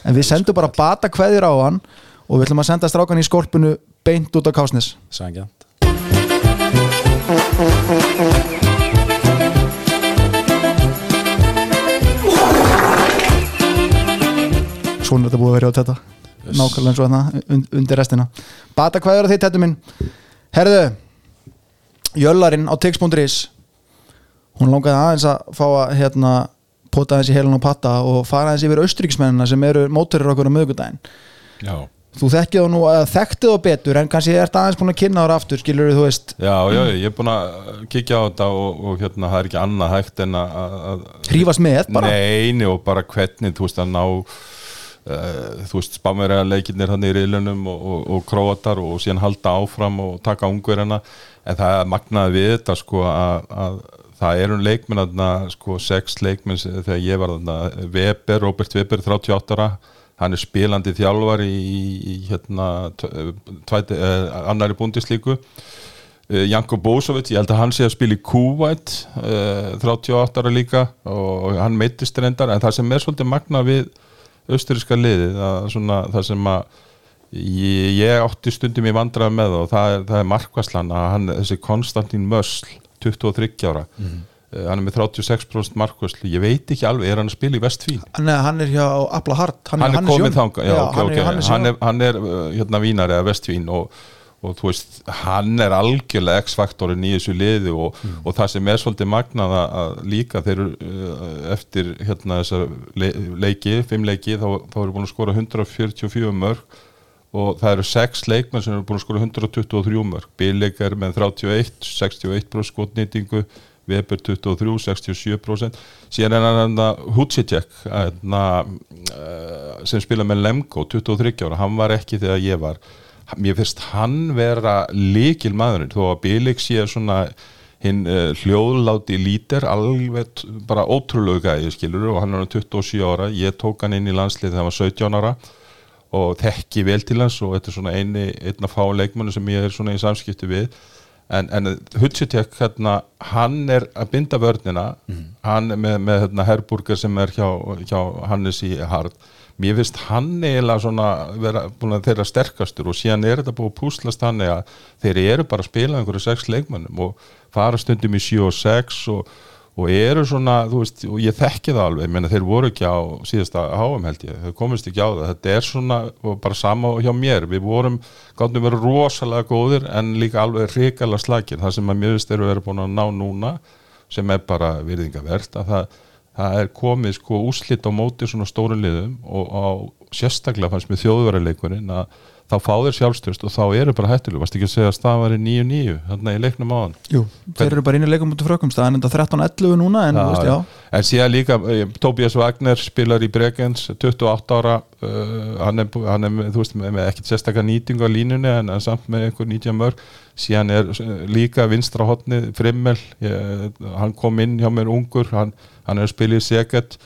en við sendum bara bata kveðir á hann og við ætlum að senda strákan í skolpunu beint út á Kásnes Sangjant svona er þetta búið að vera á þetta nákvæmlega eins og þarna und, undir restina. Bata hvað er að þitt þetta minn? Herðu Jöllarinn á tix.is hún langaði aðeins að fá að hérna pota aðeins í heilan og patta og fara aðeins yfir austríksmennina sem eru móturir okkur á mögudaginn Já, þú þekkið þá nú að þekktu þá betur en kannski er þetta aðeins búin að kynna ára aftur skilur þú veist, já, já, ég er búin að kíkja á þetta og, og hérna, það er ekki annað hægt en að, hrífast með bara? Neini og bara hvernig þú veist að ná uh, þú veist spámverja leikirnir hann í riðlunum og, og, og króatar og síðan halda áfram og taka ungverjana en það magnaði við þetta sko að, að það eru leikmenn aðna sko sex leikmenn sem- þegar ég var aðna Weber, Robert Weber 38 ára hann er spilandi þjálfar í, í hérna tvæti, eh, annari búndislíku Uh, Janko Bosovic, ég held að hann sé að spila í Kuwait uh, 38 ára líka og hann meittist reyndar. En það sem er svolítið magna við austuríska liðið það, svona, það sem að ég, ég átti stundum í vandrað með og það er, er markvæslan að hann, þessi Konstantín Mösl 23 ára uh, hann er með 36% markvæslu ég veit ekki alveg, er hann að spila í Vestfín? Nei, hann er hjá Abla Hart. Hann er Hannes komið Jón. þangað. Já, ok, hann ok, er Hannes hann er, hann er hérna vínar eða vestvín og, og þú veist, hann er algjörlega x-faktorin í þessu liði og, og það sem er svolítið magnað að, líka þeir eru uh, eftir hérna þessar le leiki, fimm leiki þá, þá eru búin að skora 144 mörg og það eru sex leikmenn sem eru búin að skora 123 mörg Bilik er með 31, 61% skotnýtingu Weber 23, 67% síðan er hann að Hutsitjek sem spila með Lemko 23 ára, hann var ekki þegar ég var. Mér finnst hann vera líkil maðurinn, þó að Bilik sé svona hinn uh, hljóðláti lítir, alveg bara ótrúlega gæði skilur og hann er orðinn 27 ára, ég tók hann inn í landslið þegar hann var 17 ára og þekki vel til hans og þetta er svona eini, einna fá leikmannu sem ég er svona í samskipti við en, en Hutsitek hérna, hann er að binda vörnina. Hann er með, með hérna, Herburger sem er hjá, hjá Hannes í Hard mér finnst hann eiginlega svona vera búin að þeirra sterkastur og síðan er þetta búið að púslast þannig að þeir eru bara að spila einhverju sex leikmannum og fara stundum í 7 og 6 og, og eru svona, þú veist, og ég þekki það alveg, ég meina þeir voru ekki á síðasta háum held ég, þeir komist ekki á það. Þetta er svona, bara sama hjá mér við vorum, gáttum verið rosalega góðir en líka alveg hrikalega slagir það sem að mér finnst eru verið búin að ná núna sem er bara virðingavert að það, það er komið sko úslit á móti svona stóru liðum og á sérstaklega fannst mér þjóðverðarleikurinn að þá fá þeir sjálfstyrst og þá eru bara hættilega, varst ekki að segja að í 9-9 þannig að ég leiknum á hann Jú, þeir eru bara inn í leikum mútið frökkum. Staðan enda 13-11 núna en þú veist, já, En síðan líka, eh, Tobias Wagner spilar í Bregenz, 28 ára uh, hann, er, hann er veist, með, með ekkert sérstakka nýting á línunni en, en samt með einhver 90 mörg síðan er eh, líka vinstra hotni Frimmel, ég, hann kom inn hjá mér ungur, hann, hann er að spila í Seget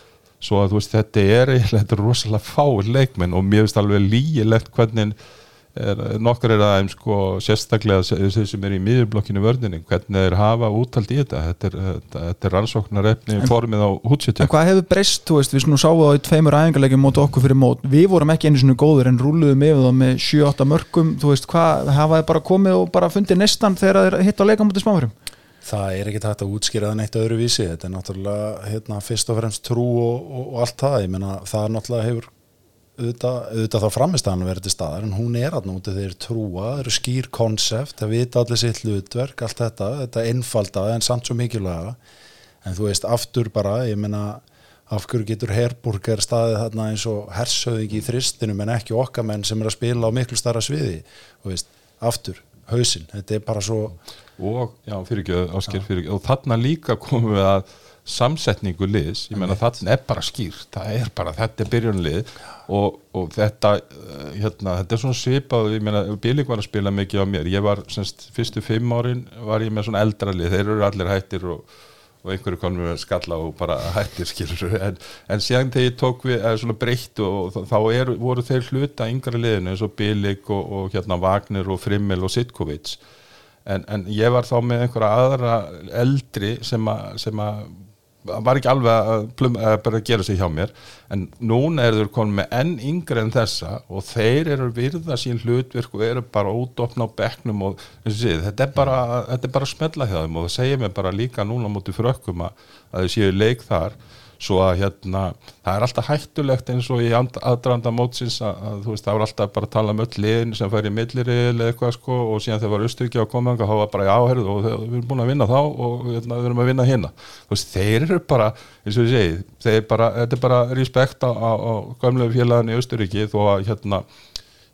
svo að veist, þetta er þetta er rosalega fáir leikmenn og mér finnst alveg lígilegt hvernig er, nokkur er aðeins sko sérstaklega þeir sem er í miðurblokkinu vörninni hvernig þeir hafa úttalt í þetta. Þetta er, þetta, þetta er rannsóknarefni formið á en hútsjötja hvað hefur breyst, þú veist, við sáum það í tveimur æfingarleikjum móti okkur fyrir mót. Við vorum ekki einu svona góður en rúluðum yfir þá með 7-8 mörgum, þú veist, hvað hafa þið bara komið og bara fundið nestan þegar þeir hitt á leika mútið smáfurum Það er ekki hægt að útskýra það neitt öðruvísi. Þetta er náttúrulega hérna, fyrst og fremst trú og, og, og allt það. Ég meina, það er náttúrulega hefur auðvitað, auðvitað þá framistæðan verið til staðar en hún er að núti þeir trúa það eru skýr konsept, það vita allir sitt hlutverk allt þetta, þetta einfalda en samt svo mikilvæga. En þú veist aftur bara, ég meina af hverju getur Herburger staðið þarna eins og hersöðingi í þristinum en ekki okkar menn sem er að spila á miklu starra sviði? Þú veist, aftur, hausinn. Þetta er bara svo og, já, fyrir ekki, ásker fyrir ekki og þarna líka komum við að samsetningu liðs, ég meina þarna er bara skýrt. Það er bara, þetta er byrjunlið og, og þetta eh, hérna, þetta er svona svipað, ég meina Bíling var að spila mikið á mér, ég var semst, fyrstu fimm árin var ég með svona eldra lið, þeir eru allir hættir og, og einhverju konum við skalla og bara hættir skilur en, en síðan þegar ég tók við svona breytt og þá- er, voru þeir hluta yngra liðinu eins og Bilik og, og hérna Wagner og Frimmel og Sitkovic. En, en ég var þá með einhverja aðra eldri sem að var ekki alveg að, plum, að gera sig hjá mér. En núna eru þeir konum með enn yngri en þessa og þeir eru virða sín hlutverk og eru bara útopna á bekknum og sé, þetta er bara bara smella hjá þeim og það segir mér bara líka núna mútið frökkum að, þau séu leik þar svo að hérna, það er alltaf hættulegt eins og í and- aðdraganda mótsins að, að þú veist, það var alltaf bara að tala um öll liðin sem fær í milliril eða eitthvað sko og síðan þegar var Östuríki á komanga þá var bara í áherðu og við erum búin að vinna þá og hérna, við erum að vinna hérna þú veist, þeir eru bara, eins og ég segi þeir bara, þetta er bara respekt á, á, á gömlegu félagin í Östuríki þó að hérna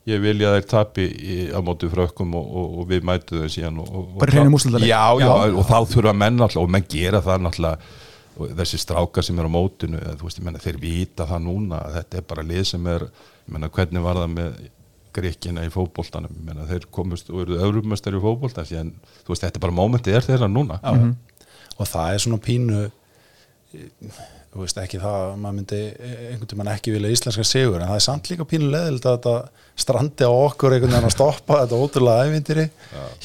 ég vilja þeir tapi á móti frökkum og, og, og við mætu þau síðan og, Bara hreinum úrslitaleik. já, já, Já. og þá þurfa menn alltaf og menn gera það náttúrulega og þessi strákar sem er á mótinu veist, ég menna, þeir vita það núna þetta er bara lið sem er, ég menna, hvernig var það með grekkina í fótboltanum? Ég menna, þeir komust og eruð öðrumestar í fótbolta en þú veist, þetta er bara mómentið er þeirra núna. Já, og það er svona pínu þú veist ekki það að maður myndi einhvern tímann ekki vilja íslenska sigur en það er samt líka pínu leðild að þetta strandi á okkur einhvern veginn að stoppa þetta ótrúlega ævindiri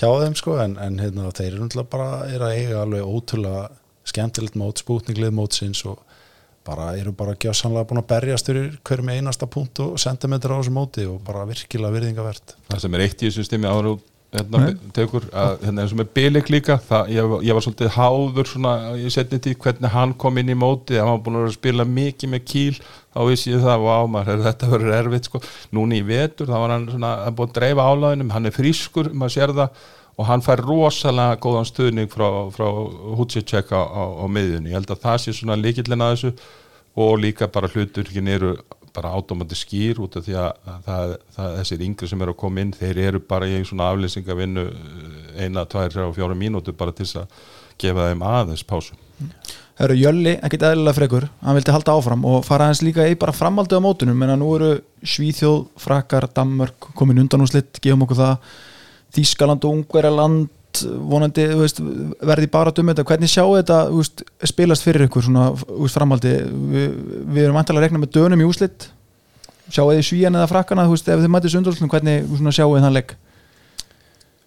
hjá þeim sko en, en hérna, þeir eru náttúrulega bara er að eiga alveg ótrúlega skemmtilegt mót, spútninglið mótsins og bara eru bara gjössanlega búin að berjast fyrir hverjum einasta punkt og sentimeter á þessu móti og bara virkilega virðingavert það sem er eitt í þessu stími ára hérna, tekur, að, hérna eins og með Bilik líka það, ég, ég var svolítið háður svona, ég setni til hvernig hann kom inn í móti hann var búin að spila mikið með kýl þá vissi ég það, vá maður, þetta verður erfitt sko, núna í vetur, þá var hann svona, hann búin að dreifa álæðinum, hann er frískur maður sér það, og hann fær rosalega góðan stuðning frá, frá Hutsicek á, á, á miðjunni, ég held að það sé svona líkillin að þessu. Og líka bara hluturkin eru bara átómandi skýr út af því að, að það, það, þessir yngri sem eru að koma inn þeir eru bara í svona aflýsingavinnu eina, tvær, þrjá og fjóra mínútur bara til þess að gefa þeim aðeins pásu. Það eru Jölli, ekkit eðlilega frekur. Hann vildi halda áfram og fara hans líka í bara framhaldið á mótunum, að nú eru Svíþjóð, Frakkar, Danmörk komin undan úr slitt, gefum okkur það Þískaland og Ungverjaland vonandi, veist, verði bara um þetta. Hvernig sjáu þetta, veist, spilast fyrir ykkur svona, veist, framhaldi? Við, við erum vantilega að rekna með dönum í úslitt sjáu þið svíjan eða frakkana ef þið mætið sundurslun, hvernig sjáu þið þann leik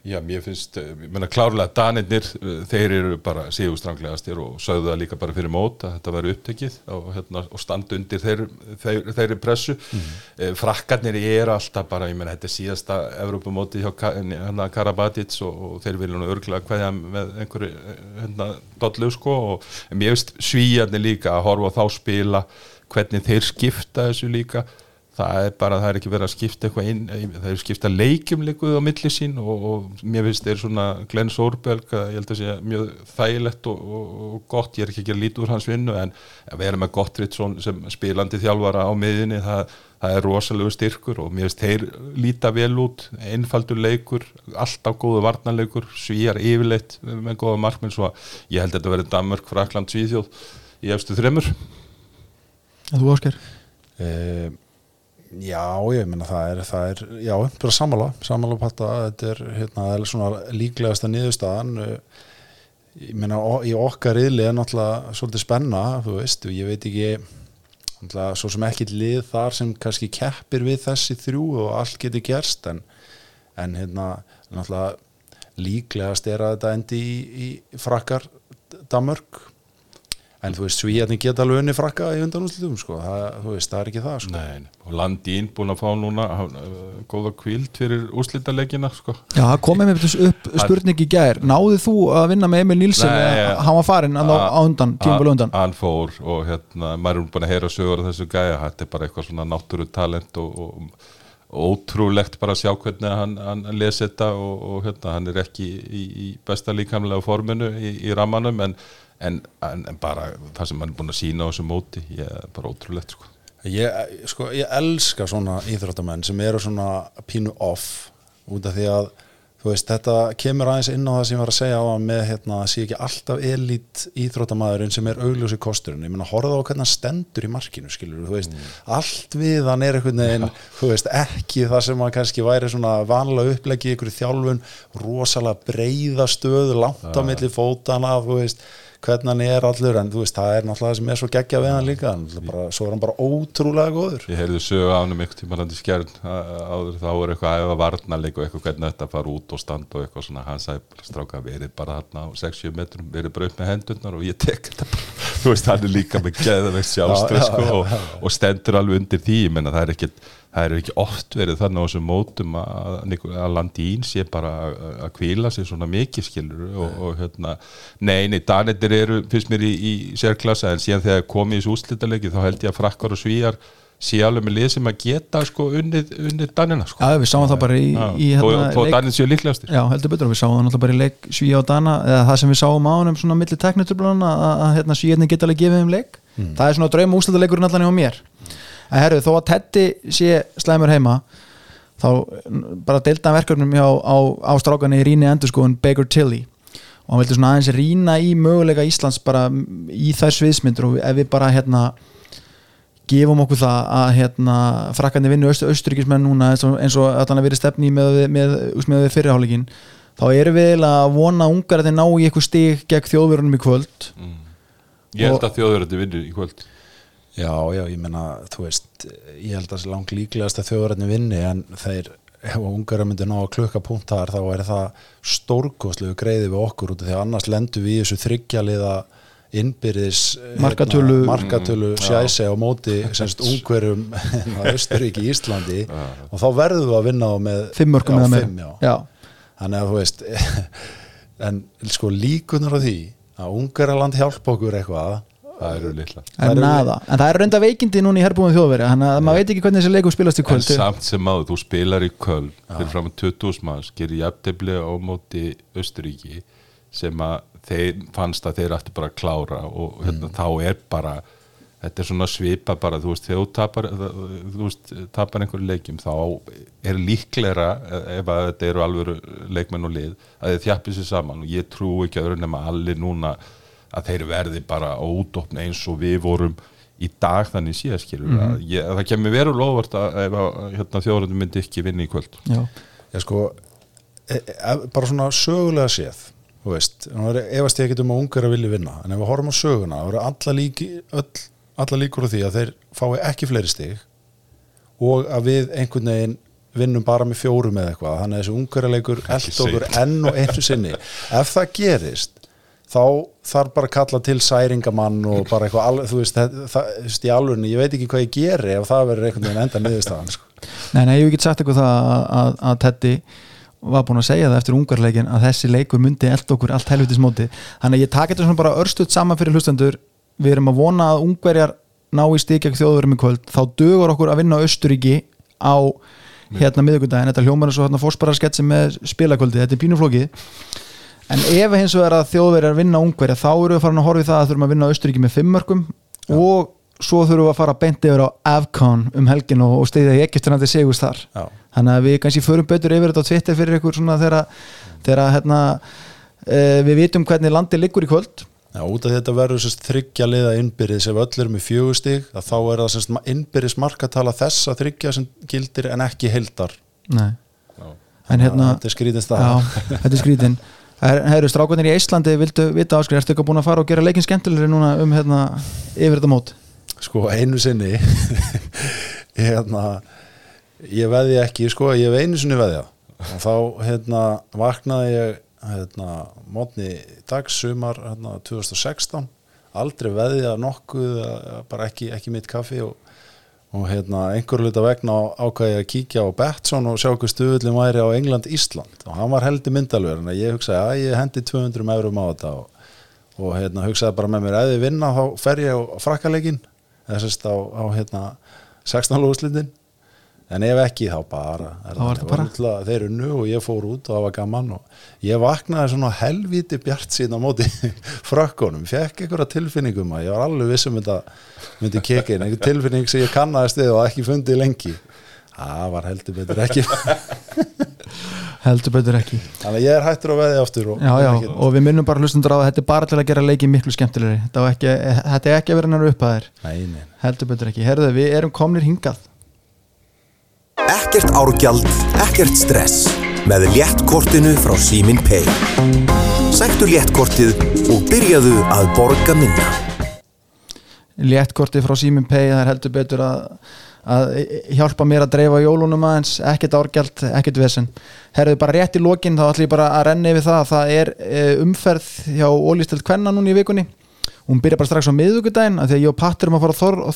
Já, mér finnst, eh, ég menna klárlega Danirnir, eh, þeir eru bara síðustranglegastir og sögðu það líka bara fyrir mót að þetta væri upptekið og, hérna, og standa undir þeir, þeir, þeirri pressu mm. frakkarnir eru alltaf bara, ég menna þetta er síðasta Evrópumóti hjá hérna, Karabatic og, og þeir vilja nú örgulega hverja með einhverju hérna, dollu sko og mér finnst svíjarnir líka að horfa á þá spila hvernig þeir skipta þessu líka það er bara, það er ekki verið að skipta eitthvað inn, það er skipta leikjum líkuð á milli sín og, og mér finnst þeir svona Glenn Sórbjörg, ég held að sé mjög þægilegt og, og, og gott, ég er ekki að gera lítið úr hans vinnu en að vera með Gottridsson sem spilandi þjálfara á miðinni, það, það er rosalegu styrkur og mér finnst þeir líta vel út, einfaldur leikur alltaf góðu varnarleikur, svíjar yfirleitt með góða markminn svo að ég held að þetta verið Danmörk, Frakland, Svíþjóð í efstu þremur. Þú Óskar já, ég meina það er, það er já, bara sammála, sammála patta þetta er, hérna, er svona líklegasta niðurstaðan. Uh, ég meina í okkar riðli er náttúrulega svolítið spenna, þú veist ég veit ekki náttúrulega svo sem ekki lið þar sem kannski keppir við þessi þrjú og allt getur gerst en, en hérna náttúrulega líklegast er að þetta endi í, í frakkar Danmörk en þú veist, svíjarnir geta alveg unni frakka í undanúslitum, sko, það, þú veist, það er ekki það, sko. Nei, og Landín búin að fá núna uh, góða kvíld fyrir úrslitalegina sko. Já, það komið með upp spurning í gær. Náðið þú að vinna með Emil Nílsen Nei, hann var farinn á, á undan, tímabölu undan? Hann fór og hérna, maður er búin að heyra sögur af þessu gæja, þetta er bara eitthvað svona náttúru talent og, og, ótrúlegt bara að sjá hvernig hann, hann lesi þetta og, og hérna, hann er ekki í, í besta líkamlega forminu í, í rammanum en, en, en, en bara það sem hann er búin að sína á þessu móti, ég er bara ótrúlegt sko. Ég, sko, ég elska svona íþróttamenn sem eru svona pínu off út af því að veist, þetta kemur aðeins inn á það sem ég var að segja á að með hérna, sé ekki alltaf elít íþróttamæðurinn sem er augljósi kosturinn, ég meina horfa á hvernig hann stendur í markinu, skilur þú veist, allt við hann er einhvern veginn, þú veist, ekki það sem að kannski væri svona vanlega upplegi ykkur þjálfun, rosalega breyða stöðu langt á milli fótana, þú veist hvernig hann er allur en þú veist, það er náttúrulega það sem er svo geggja við hann líka. Hann, bara, svo er hann bara ótrúlega góður. Ég heyrði sögu á hann um eitthvað tíma hann í skjærn áður þá var eitthvað að efa varnarleik og eitthvað hvernig þetta fara út og standa og eitthvað svona. Hann bara stráka verið bara þarna á 6-7 metrum verið bara upp með hendurnar og ég tek þetta bara. Þú veist hann er líka með geðvegt sjálfstöð Já, já, sko, og, og stendur alveg undir því. Menna það er ekki það er ekki oft verið þannig á þessum mótum að, að landín sé bara að- kvíla sig svona mikið skilur og, og hérna, nei, nei, Danettir eru fyrst mér í, í sérklassa en síðan þegar komið í þessu úslítalegi þá held ég að frakkar og svíjar sé alveg með lið sem að geta sko unnið, unnið Danina sko. Já, við sáum það bara í, í þó, hérna, þó leik, Danir séu líklegastir. Já, heldur betur, við sáum það náttúrulega bara í leik Svíja og Dana, eða það sem við sáum á honum svona milli tekniturblana að, að hérna, Svíjarnir geta alveg gefið um leik. Það er svona drauma úslitaleikurinn allan hjá mér en herru, þó að Teddy sé slæmur heima þá bara deildan verkefnum hjá á, á strákan í rýni endurskóðun Baker Tilly. Og hann vildi svona aðeins rýna í möguleika Íslands bara í þær sviðsmyndur og ef við bara hérna gefum okkur það að hérna, frakkandi vinnu aust, austuríkismenn núna eins og, og allan að vera stefni með, með, með, fyrirháleikin þá erum við að vona að ungar að þeir ná í eitthvað stig gegn þjóðverunum í kvöld. Ég held að þjóður vinnu í kvöld Já, já, ég meina, þú veist ég held að það sé langt líklegast að þjóðrætni vinni en þeir, ef ungara myndi ná að klukka punkt þar, þá er það stórkoslegu greiði við okkur út af því að annars lendum við í þessu þryggjaliða innbyrðis Markatölu- hérna, markatölu sjæse á móti semst ungverum Östuríki Íslandi og þá verðum við að vinna á með fimm mörgum já, eða fimm, meira. já. já. þannig að þú veist en sko líkunar á því að Ungaraland hjálpa okkur eitthvað Það eru litla En, Það eru- nada. en það er reynda veikindi núna í herbúin þjóðveri þannig að maður veit ekki hvernig þessi leikum spilast í En kvöld samt sem áður, þú spilar í Köln fyrir fram að 20.000 manns, gerir jafntefli á móti Östuríki sem að þeir fannst að þeir ættu bara að klára og hérna, þá er bara þetta er svona svipa bara, þú veist, þegar þú tapar, þú veist, tapar einhverju leikjum þá er líklegra ef að þetta eru alvöru leikmenn og lið að þeir þjappið sér saman. Og ég trú ekki öðru nema allir núna að þeir verði bara útopna eins og við vorum í dag þannig síðan skilur að ég, að það kemur veru lofvart að ef að hérna, þjóðröndum myndi ekki vinna í kvöld. Já. ég sko e, e, bara svona sögulega séð þú veist, efast ég ekki um að ungar að vilja vinna, en ef við horfum á söguna þá eru alla, líki, öll, alla líkur á því að þeir fái ekki fleiri stig og að við einhvern veginn vinnum bara með fjórum eða eitthvað. Þannig að þessi ungarleikur eld okkur enn og einu sinni. Ef það gerist þá þarf bara að kalla til særingamann og bara eitthvað, þú veist, það, það, þú veist, í alveg, ég veit ekki hvað ég geri ef það verður einhvern veginn enda niðurstaðan sko. Nei, nei, ég hef ekki sagt eitthvað það að, að, að Teddy var búin að segja það eftir ungarleikin að þessi leikur myndi eld okkur allt helvitis móti. Þannig að ég taka þetta svona bara örstuð saman fyrir hlustendur. Við erum að vona að ungverjar ná í stík ekki þjóðurum í kvöld. Þá dögur okkur að vinna Östuríki á hérna miðugundaginn, þetta hljómar er svo hérna fórsparasketsi með spilakvöldi, þetta er pínuflókið en ef hins vegar að þjóðverjar vinna ungverja þá eru við farin að horfa í það að þurfum að vinna Östuríki með fimmörkum og svo þurfum við að fara beint yfir á Avcon um helgin og, og steyðja í ekkistunandi segust þar. Já. þannig að við kannski förum betur yfir þetta á Twitter fyrir ykkur svona þegar, hérna, e, við vitum hvernig landi liggur í kvöld. Já, út af þetta verður sérst þryggja liða innbyrðis ef öll eru með fjögustig að þá er það innbyrðis markatala þess að þryggja sem gildir en ekki heildar. Nei. en hérna er þetta er skrítin Herru, strákunir í Íslandi, viltu vita áskrið ertu ekki búin að fara og gera leikin skemmtilegri núna um hérna, yfir þetta mót? Sko einu sinni hérna, ég veði ekki sko, ég hef einu sinni veðja og þá hérna vaknaði ég hérna mótni dagsumar hérna 2016 aldrei veðja nokkuð bara ekki, ekki mitt kaffi og, og hérna einhver luta vegna ákvæði að kíkja á Betsson og sjá hvað stuðullin væri á England-Ísland. Og hann var heldur myndalver en ég hugsaði að ég hendi 200 eurum á þetta. Og, og hérna hugsaði bara með mér ef ég vinna þá fer ég á frakkaleikin eða sérst á, á hérna 16 lúslitin en ef ekki þá bara er bara. bara þeir unnu og ég fór út og það var gaman og ég vaknaði svona helviti bjart síðan á móti frökkunum, fekk einhverja tilfinningum að ég var alveg vissum þetta myndi kekin, einhver tilfinning sem ég kannaðist við og ekki fundið lengi. Það var heldur betur ekki. Heldur betur ekki. Þannig að ég er hættur að veði aftur og, já, já, og við minnum bara hlustundur á að þetta er bara til að gera leikin miklu skemmtilegri. Þetta, á ekki, þetta er ekki að vera hennar upphæðir nei, nei. heldur betur ekki, herðu við erum komnir hingað Ekkert árgjald, ekkert stress með léttkortinu frá Símin Pay. Sæktu léttkortið og byrjaðu að borga minna. léttkorti frá Simin Pay það er heldur betur að, að hjálpa mér að dreifa jólunum aðeins ekkert árgjald, ekkert vesen herðu bara rétt í lokin þá ætlum ég bara að renna yfir það það er e, umferð hjá Ólístild Kvenna núna í vikunni hún byrja bara strax á miðugudaginn að ég og Pattur erum að fara á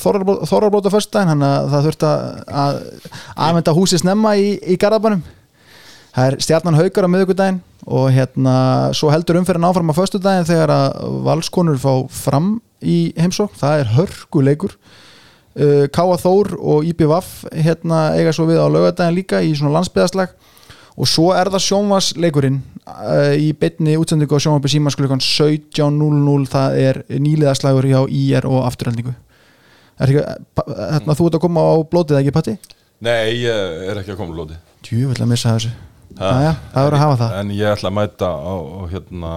Þorrarbróta föstudaginn þannig að það þurft að aðvenda húsi snemma í, í Garðabanum það er stjarnan haukar á miðugudaginn og hérna svo heldur umferðin áfram á föstudaginn þegar að valskonur fá fram í heimsók, það er hörguleikur uh, Káa Þór og IPVAF hérna eiga svo við á laugadaginn líka í svona landsbyðaslag og svo er það sjónvarsleikurinn uh, í bytni útsendingu á sjónvarpi símaskulukan 17.00 það er nýliðaslagur hjá IR og afturhaldningu er ekki, hérna, þú ert að koma á blótið ekki Patti? Nei, ég er ekki að koma lóti Djúvill að missa þessu. Aja, hafa það. En ég ætla að mæta á, á hérna,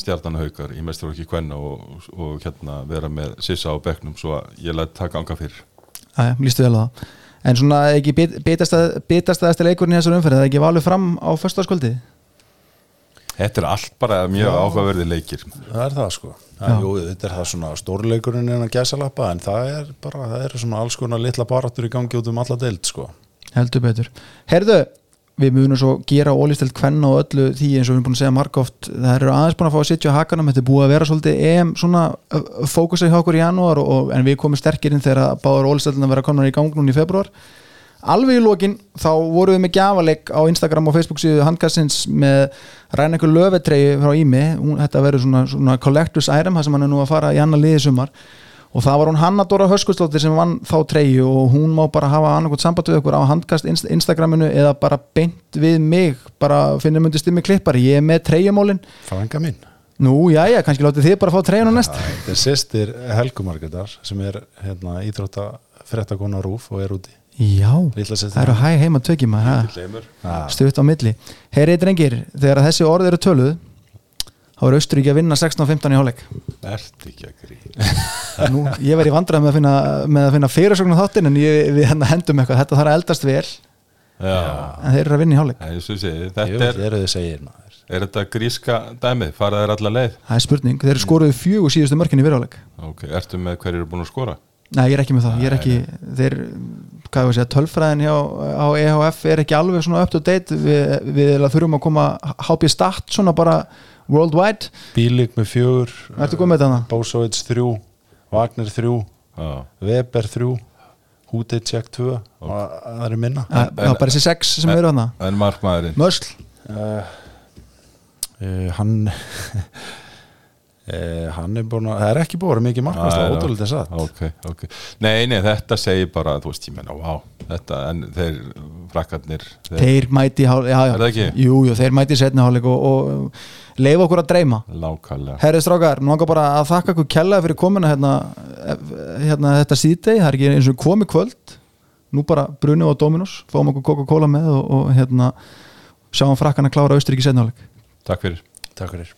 stjartanhaukar í mesturokki kvenna og, og hérna vera með Sissa á bekknum svo að ég læt það ganga fyrir. Æja, lístu vel á það En svona ekki bitastæðasti leikurinn í þessar umferð það er ekki valið fram á förstaskvöldi Þetta er allt bara mjög áhugaverði leikir. Það er það sko. Jú, Þetta er það svona stórleikurinn en að gæsa lappa en það er bara, það er svona alls konar litla barattur í gangi út um alla deild sko. Heldur betur. Herðu, við munum svo gera ólistelt kvenna og öllu því eins og við erum búin að segja margóft það eru aðeins búin að fá að sitja á hakanum þetta er búið að vera svolítið EM svona fókusa í okkur í janúar og, en við komum sterkir inn þegar báður ólistelt að vera konar í gang núna í februar alveg í lókin þá vorum við með gjafaleg á Instagram og Facebook síðu handkastins með ræna einhver löfetreyju frá Ími. Þetta verður svona, svona collectors item það sem hann er nú að fara í annar liði sumar og það var hún Hanna Dóra Höskustóttir sem vann þá treyju og hún má bara hafa annarkot samband við okkur á handkast Instagraminu eða bara beint við mig bara finnum undir stimmi klippari, ég er með treyjumólin Franga mín. Nú, já, já, kannski látið þið bara fá treyjuna næst. Þetta er sýstir Helgumarketar sem er hérna, íþrótta frettakona Rúf og er úti. Já, það eru hæg heima tökjum stutt á milli. Herri drengir, þegar þessi orð eru töluð þá er Austuríki að vinna 16-15 í hálfleik. Ert ekki að grí Nú, ég verði vandræð með að finna, með að finna fyrirsögnum þáttin en ég, við hérna hendum eitthvað. Þetta þarf að eldast vel, Já, en þeir eru að vinna í hálfleik. Er sé Jú, Þetta er, eru þið segir er þetta gríska dæmið, fara þeir alla leið? Það er spurning, þeir eru skoruðu fjögur síðustu mörkin í fyrirháleik Ok, ertu með hverju eru búin að skora? Nei, ég er ekki með það, ég er ekki þeir, hvað ég að segja, tölfræðin hjá á EHF er ekki alveg svona up to date. Við, við þurfum að koma HP stat svona bara worldwide. Bílik með fjögur þetta? Bósovits þrjú Wagner þrjú Já, Weber þrjú Húteit 2 og það er minna. Já, já, bara þessi sex sem eru þarna? en markmaðurinn? Mörsl, uh, uh, Hann uh, Hann er búin að Það er ekki búin að vera mikið markast og ótrúlega satt? Ok, ok. Nei, nei, þetta segir bara, þú veist, ég menna, vá Þetta, en þeir, frakkarnir þeir, þeir mæti já, já, Er það ekki? Jú, jú, þeir mæti í setni hálfleik og, og leifa okkur að dreyma. Lákallega Herri strákar, nú langar bara að þakka ykkur kellaði fyrir komuna hérna, hérna þetta síðdegi, það er ekki eins og komi kvöld. Nú bara brunum á Dominos fáum okkur Coca-Cola með og, og hérna sjáum frakkan að klára Austuríki setni hálfleik. Takk fyrir. Takk fyrir